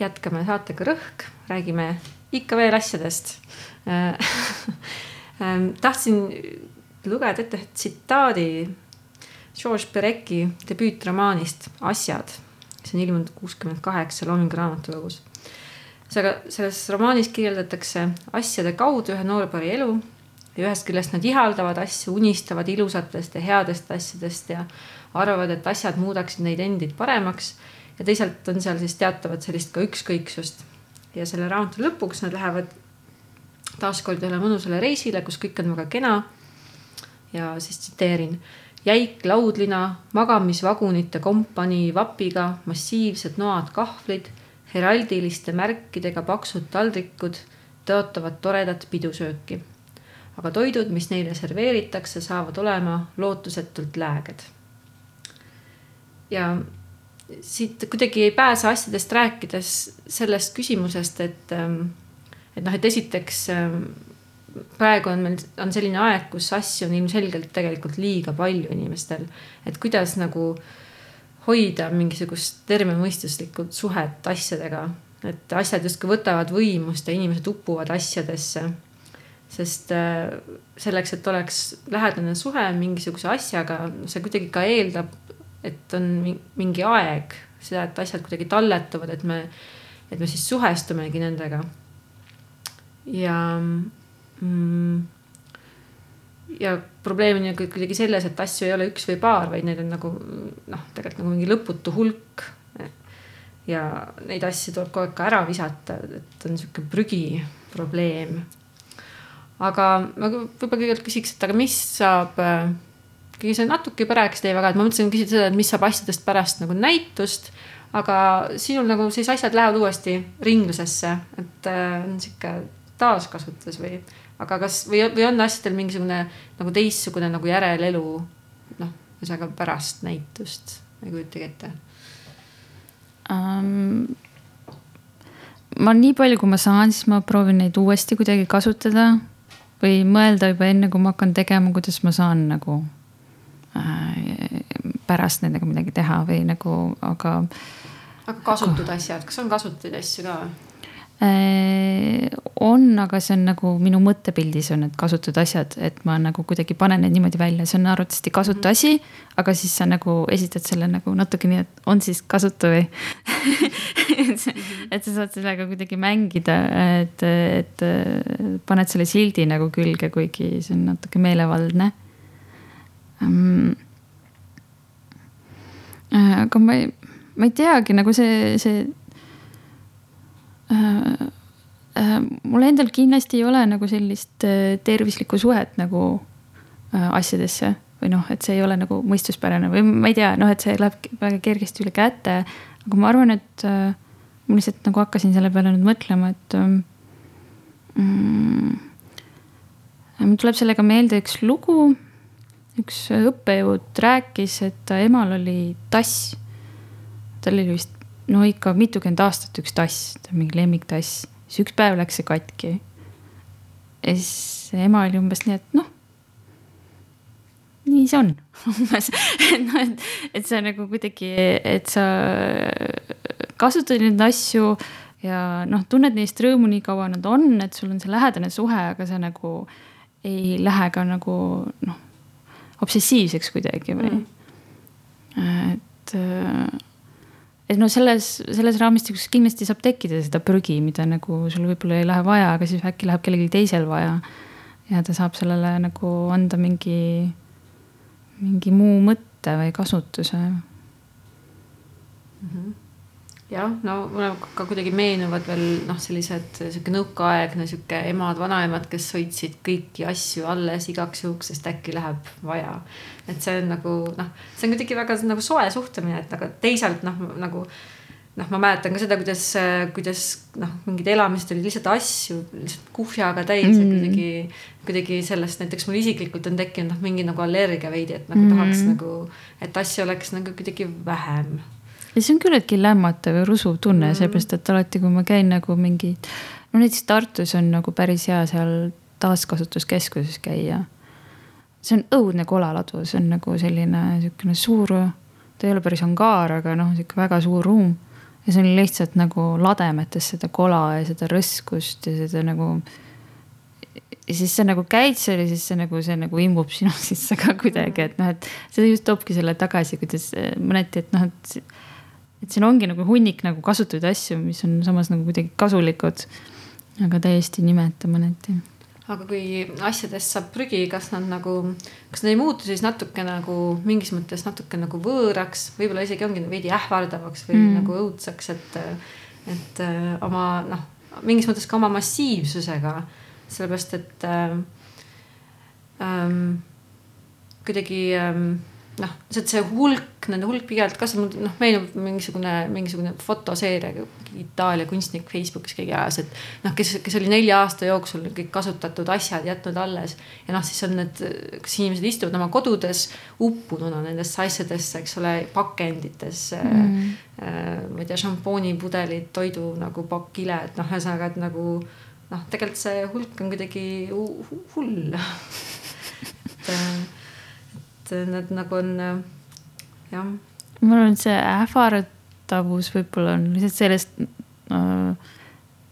jätkame saatega Rõhk, räägime ikka veel asjadest Ähm, tahtsin lugeda ette tsitaadi George Pereki debüütromaanist Asjad, see on ilmunud kuuskümmend kaheksa Loomingu raamatukogus. seega selles romaanis kirjeldatakse asjade kaudu ühe noorpaari elu ja ühest küljest nad ihaldavad asju, unistavad ilusatest ja headest asjadest ja arvavad, et asjad muudaksid neid endid paremaks. Ja teisalt on seal siis teatavat sellist ka ükskõiksust ja selle raamatu lõpuks nad lähevad taaskord ühele mõnusale reisile, kus kõik on väga kena. ja siis tsiteerin. jäik laudlina, magamisvagunite kompanii vapiga, massiivsed noad kahvlid, heraldiliste märkidega paksud taldrikud tõotavad toredat pidusööki. aga toidud, mis neile serveeritakse, saavad olema lootusetult lääged. ja siit kuidagi ei pääse asjadest rääkides sellest küsimusest, et et noh, et esiteks praegu on meil, on selline aeg, kus asju on ilmselgelt tegelikult liiga palju inimestel. et kuidas nagu hoida mingisugust tervemõistuslikku suhet asjadega, et asjad justkui võtavad võimust ja inimesed upuvad asjadesse. sest selleks, et oleks lähedane suhe mingisuguse asjaga, see kuidagi ka eeldab, et on mingi aeg, seda, et asjad kuidagi talletuvad, et me, et me siis suhestumegi nendega ja mm, ja probleem on ju kuidagi selles, et asju ei ole üks või paar, vaid neid on nagu noh, tegelikult nagu mingi lõputu hulk. ja neid asju tuleb kogu aeg ka ära visata, et on sihuke prügiprobleem. aga ma võib-olla kõigepealt küsiks, et aga mis saab, kuigi sa natuke juba rääkisid Eevaga, et ma mõtlesin küsida seda, et mis saab asjadest pärast nagu näitust. aga sinul nagu siis asjad lähevad uuesti ringlusesse, et on sihuke taaskasutus või, aga kas või, või on asjadel mingisugune nagu teistsugune nagu järelelu noh, ühesõnaga pärast näitust, ma ei kujutagi ette um,. ma nii palju, kui ma saan, siis ma proovin neid uuesti kuidagi kasutada või mõelda juba enne, kui ma hakkan tegema, kuidas ma saan nagu äh, pärast nendega midagi teha või nagu, aga. aga kasutud asjad, kas on kasutatud asju ka? Äh, on, aga see on nagu minu mõttepildis on need kasutud asjad, et ma nagu kuidagi panen need niimoodi välja, see on arvatavasti kasutu mhm. asi. aga siis sa nagu esitad selle nagu natuke nii, et on siis kasutu või et, et sa saad sellega kuidagi mängida, et, et paned selle sildi nagu külge, kuigi see on natuke meelevaldne um,. aga ma ei, ma ei teagi nagu see, see Äh, äh, mul endal kindlasti ei ole nagu sellist äh, tervislikku suhet nagu asjadesse või noh, et see ei ole nagu mõistuspärane või ma ei tea, noh, et see läheb väga kergesti üle käte. aga ma arvan, et ma lihtsalt nagu hakkasin selle peale nüüd mõtlema, et mm,. mul tuleb sellega meelde üks lugu. Üks õppejõud rääkis, et ta emal oli tass. tal oli vist no ikka mitukümmend aastat üks tass, mingi lemmiktass, siis üks päev läks see katki. ja siis ema oli umbes nii, et noh, nii see on umbes, et noh, et, et sa nagu kuidagi, et sa kasutad neid asju ja noh, tunned neist rõõmu nii kaua nad on, et sul on see lähedane suhe, aga sa nagu ei lähe ka nagu noh, obsessiivseks kuidagi või mm.. et et noh, selles, selles raamistikus kindlasti saab tekkida seda prügi, mida nagu sul võib-olla ei lähe vaja, aga siis äkki läheb kellelgi teisel vaja. ja ta saab sellele nagu anda mingi, mingi muu mõtte või kasutuse mm. -hmm jah, no mulle ka kuidagi meenuvad veel noh, sellised sihuke nõukaaegne sihuke emad-vanaemad, kes hoidsid kõiki asju alles igaks juhuks, sest äkki läheb vaja. et see on nagu noh, see on kuidagi väga nagu soe suhtumine, et aga teisalt noh, nagu noh, ma mäletan ka seda, kuidas, kuidas noh, mingid elamised olid lihtsalt asju lihtsalt kuhjaga täis mm. ja kuidagi, kuidagi sellest näiteks mul isiklikult on tekkinud noh, mingi nagu allergia veidi, et nagu mm. tahaks nagu, et asju oleks nagu kuidagi vähem ja see on küllaltki lämmatav ja rusuv tunne mm., seepärast et alati, kui ma käin nagu mingi, no näiteks Tartus on nagu päris hea seal taaskasutuskeskuses käia. see on õudne kolaladu, see on nagu selline sihukene suur, ta ei ole päris angaar, aga noh, sihuke väga suur ruum. ja see on lihtsalt nagu lademetes seda kola ja seda rõskust ja seda nagu ja siis sa nagu käid seal ja siis see nagu, see nagu imbub sinu sisse ka kuidagi, et noh, et see just toobki selle tagasi, kuidas mõneti, et noh, et et siin ongi nagu hunnik nagu kasutatud asju, mis on samas nagu kuidagi kasulikud. aga täiesti nimeta mõneti. aga kui asjadest saab prügi, kas nad nagu, kas nad ei muutu siis natuke nagu mingis mõttes natuke nagu võõraks, võib-olla isegi ongi veidi ähvardavaks või mm. nagu õudseks, et, et äh, oma noh, mingis mõttes ka oma massiivsusega, sellepärast et äh, ähm, kuidagi ähm, noh, lihtsalt see hulk, nende hulk pigem kasvab, noh, meenub mingisugune, mingisugune fotoseeria, Itaalia kunstnik Facebookis keegi ajas, et noh, kes, kes oli nelja aasta jooksul kõik kasutatud asjad jätnud alles. ja noh, siis on need, kas inimesed istuvad oma kodudes uppununa nendesse asjadesse, eks ole, pakenditesse mm.. Äh, ma ei tea, šampoonipudelid, toidu nagu pakkiled, noh, ühesõnaga, et nagu noh, tegelikult see hulk on kuidagi hull et äh, et nad nagu on jah. ma arvan, et see ähvardavus võib-olla on lihtsalt sellest äh,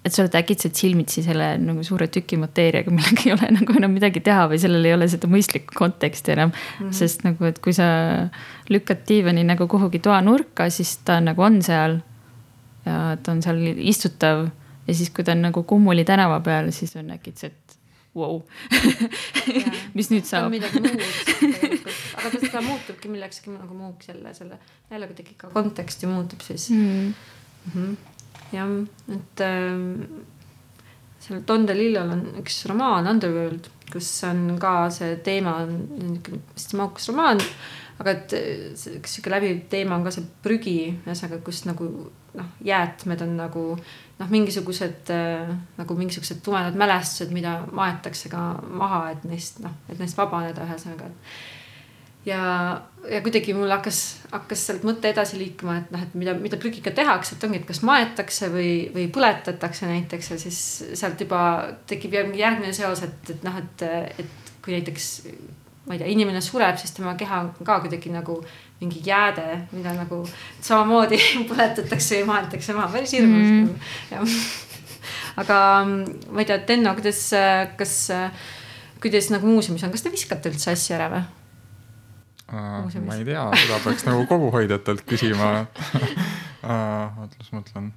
et sa oled äkitselt silmitsi selle nagu suure tüki mateeriaga, millega ei ole nagu enam midagi teha või sellel ei ole seda mõistlikku konteksti enam mm. -hmm. sest nagu, et kui sa lükkad diivani nagu kuhugi toanurka, siis ta nagu on seal. ja ta on seal istutav ja siis, kui ta on nagu Kummuli tänava peal, siis on äkitselt wow. mis nüüd saab? midagi muud aga ta seda muutubki millekski nagu muuks jälle selle, jälle kuidagi ka kontekst ju muutub siis mm.. Mm -hmm. jah, et ähm, seal Don DeLillo'l on üks romaan Underworld, kus on ka see teema on niisugune hästi mahukas romaan aga et üks sihuke läbiv teema on ka see prügi, ühesõnaga, kus nagu noh, jäätmed on nagu noh, mingisugused äh, nagu mingisugused tumedad mälestused, mida maetakse ka maha, et neist noh, et neist vabaneda, ühesõnaga. ja, ja kuidagi mul hakkas, hakkas sealt mõte edasi liikuma, et noh, et mida, mida prügiga tehakse, et ongi, et kas maetakse või, või põletatakse näiteks ja siis sealt juba tekib järgmine seos, et, et noh, et, et kui näiteks ma ei tea, inimene sureb, siis tema keha on ka kuidagi nagu mingi jääde, mida nagu samamoodi põletatakse või maetakse maha, päris hirmus mm.. aga mm, ma ei tea, Tenno, kuidas, kas, kuidas nagu muuseumis on, kas te viskate üldse asju ära või? Uh, ma ei tea, seda peaks nagu koguhoidjatelt küsima. Oota, las mõtlen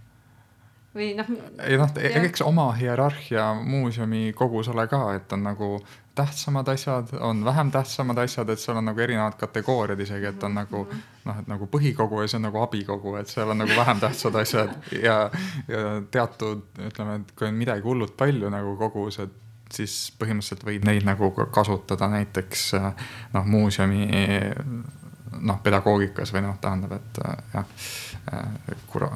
või noh. ei noh, eks oma hierarhia muuseumi kogusele ka, et on nagu tähtsamad asjad, on vähem tähtsamad asjad, et seal on nagu erinevad kategooriad isegi, et on nagu noh, et nagu põhikogu ja siis on nagu abikogu, et seal on nagu vähem tähtsad asjad ja, ja teatud, ütleme, et kui on midagi hullult palju nagu kogus, et siis põhimõtteliselt võid neid nagu kasutada näiteks noh, muuseumi noh, pedagoogikas või noh, tähendab, et jah kuna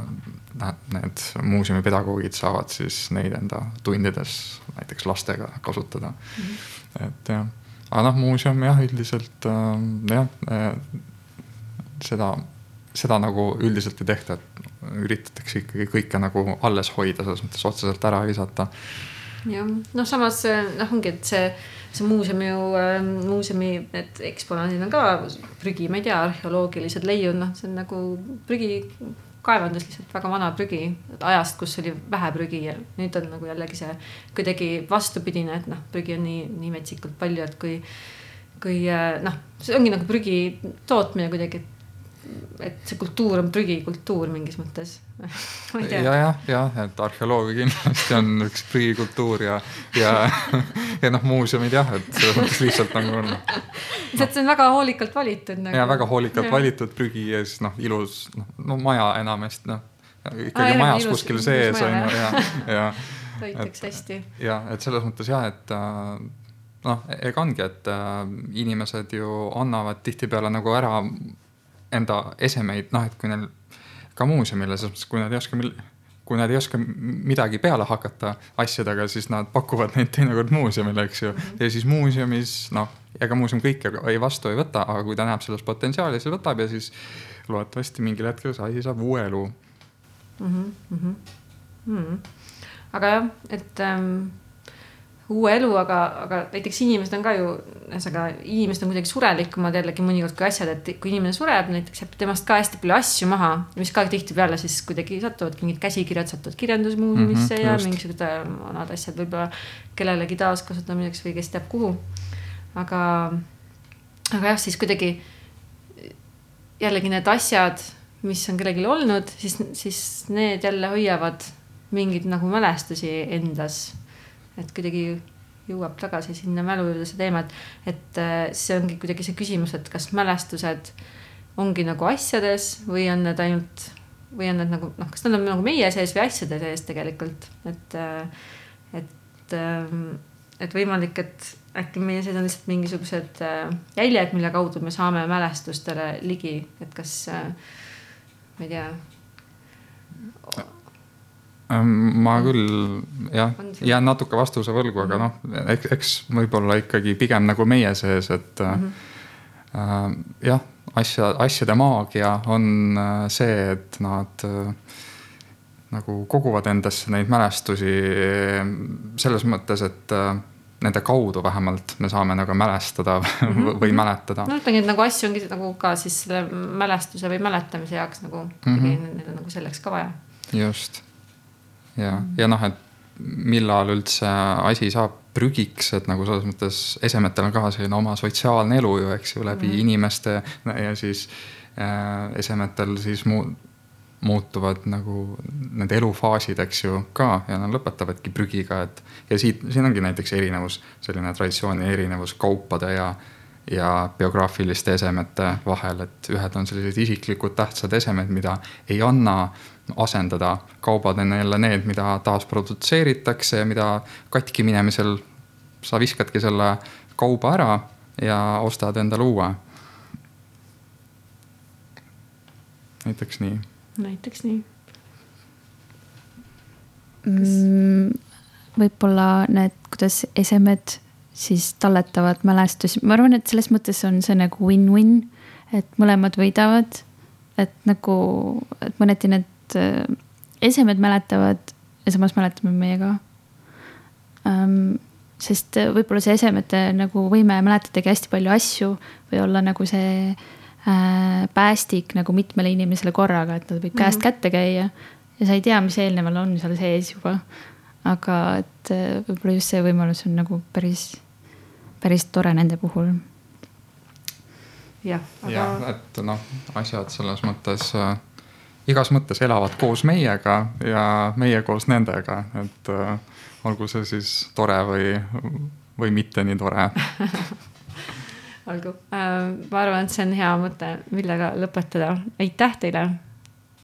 need muuseumi pedagoogid saavad siis neid enda tundides näiteks lastega kasutada mm. -hmm. et jah, aga noh, muuseum jah, üldiselt äh, jah, äh, seda, seda nagu üldiselt ei tehta, et üritatakse ikkagi kõike nagu alles hoida, selles mõttes otseselt ära visata. jah, noh, samas noh, ongi, et see see muuseum ju, muuseumi need eksponaadid on ka prügi, ma ei tea, arheoloogilised leiud, noh, see on nagu prügi kaevandus lihtsalt väga vana prügi ajast, kus oli vähe prügi ja nüüd on nagu jällegi see kuidagi vastupidine, et noh, prügi on nii, nii metsikult palju, et kui, kui noh, see ongi nagu prügi tootmine kuidagi, et et see kultuur on prügikultuur mingis mõttes ja, jah, jah, et arheoloogia kindlasti on üks prügikultuur ja, ja, ja noh, muuseumid jah, et selles mõttes lihtsalt nagu on lihtsalt see on väga hoolikalt valitud nagu.. ja väga hoolikalt ja. valitud prügi ja siis noh, ilus noh, no maja enamasti noh, ikkagi ah, majas ilus, kuskil sees on ju ja, ja. hoitakse hästi. ja et selles mõttes jah, et äh, noh, ega ongi, et äh, inimesed ju annavad tihtipeale nagu ära enda esemeid, noh, et kui neil ka muuseumile, selles mõttes, kui nad ei oska, kui nad ei oska midagi peale hakata asjadega, siis nad pakuvad neid teinekord muuseumile, eks ju mm. -hmm. ja siis muuseumis, noh, ega muuseum kõike ei vastu ei võta, aga kui ta näeb selles potentsiaali, siis võtab ja siis loodetavasti mingil hetkel see asi saab uue elu mm. -hmm. Mm -hmm. aga jah, et ähm, uue elu, aga, aga näiteks inimesed on ka ju, ühesõnaga inimesed on kuidagi surelikumad jällegi mõnikord kui asjad, et kui inimene sureb, näiteks jääb temast ka hästi palju asju maha, mis ka tihtipeale siis kuidagi satuvadki mingid käsikirjad satuvad kirjandusmuuseumisse mm -hmm, ja mingisugused äh, vanad asjad võib-olla kellelegi taaskasutamiseks või kes teab kuhu. aga, aga jah, siis kuidagi jällegi need asjad, mis on kellelgi olnud, siis, siis need jälle hoiavad mingeid nagu mälestusi endas et kuidagi jõuab tagasi sinna mälu juurde see teema, et, et äh, see ongi kuidagi see küsimus, et kas mälestused ongi nagu asjades või on need ainult või on need nagu noh, kas nad on nagu meie sees või asjade sees tegelikult, et, äh, et, ähm, et võimalik, et äkki meie sees on lihtsalt mingisugused äh, jäljed, mille kaudu me saame mälestustele ligi, et kas ma ei tea ma küll jah, jään natuke vastuse võlgu, aga noh, eks, eks võib-olla ikkagi pigem nagu meie sees, et mm -hmm. äh, jah, asja, asjade maagia on äh, see, et nad äh, nagu koguvad endasse neid mälestusi selles mõttes, et äh, nende kaudu vähemalt me saame nagu mälestada mm -hmm. või mäletada. no ütlengi, et nagu asju ongi nagu ka siis selle mälestuse või mäletamise jaoks nagu mm, -hmm. need on nagu selleks ka vaja. just ja, ja noh, et millal üldse asi saab prügiks, et nagu selles mõttes esemetel on ka selline oma sotsiaalne elu ju, eks ju, läbi mm. inimeste ja siis äh, esemetel siis mu, muutuvad nagu need elufaasid, eks ju, ka ja nad lõpetavadki prügiga, et ja siit, siin ongi näiteks erinevus, selline traditsiooni erinevus kaupade ja ja biograafiliste esemete vahel, et ühed on sellised isiklikud tähtsad esemed, mida ei anna asendada. kaubad on jälle need, mida taasprodutseeritakse ja mida katki minemisel sa viskadki selle kauba ära ja ostad endale uue. näiteks nii. näiteks nii mm,. võib-olla need, kuidas esemed siis talletavad mälestusi, ma arvan, et selles mõttes on see nagu win-win, et mõlemad võidavad. et nagu, et mõneti need äh, esemed mäletavad ja samas mäletame meie ka um,. sest võib-olla see esemete nagu võime mäletadagi hästi palju asju või olla nagu see äh, päästik nagu mitmele inimesele korraga, et nad võib käest mm -hmm. kätte käia ja sa ei tea, mis eelneval on seal sees juba aga et äh, võib-olla just see võimalus on nagu päris, päris tore nende puhul. jah, aga. jah, et noh, asjad selles mõttes äh, igas mõttes elavad koos meiega ja meie koos nendega, et äh, olgu see siis tore või, või mitte nii tore. Olgu. Äh,, ma arvan, et see on hea mõte, millega lõpetada. aitäh teile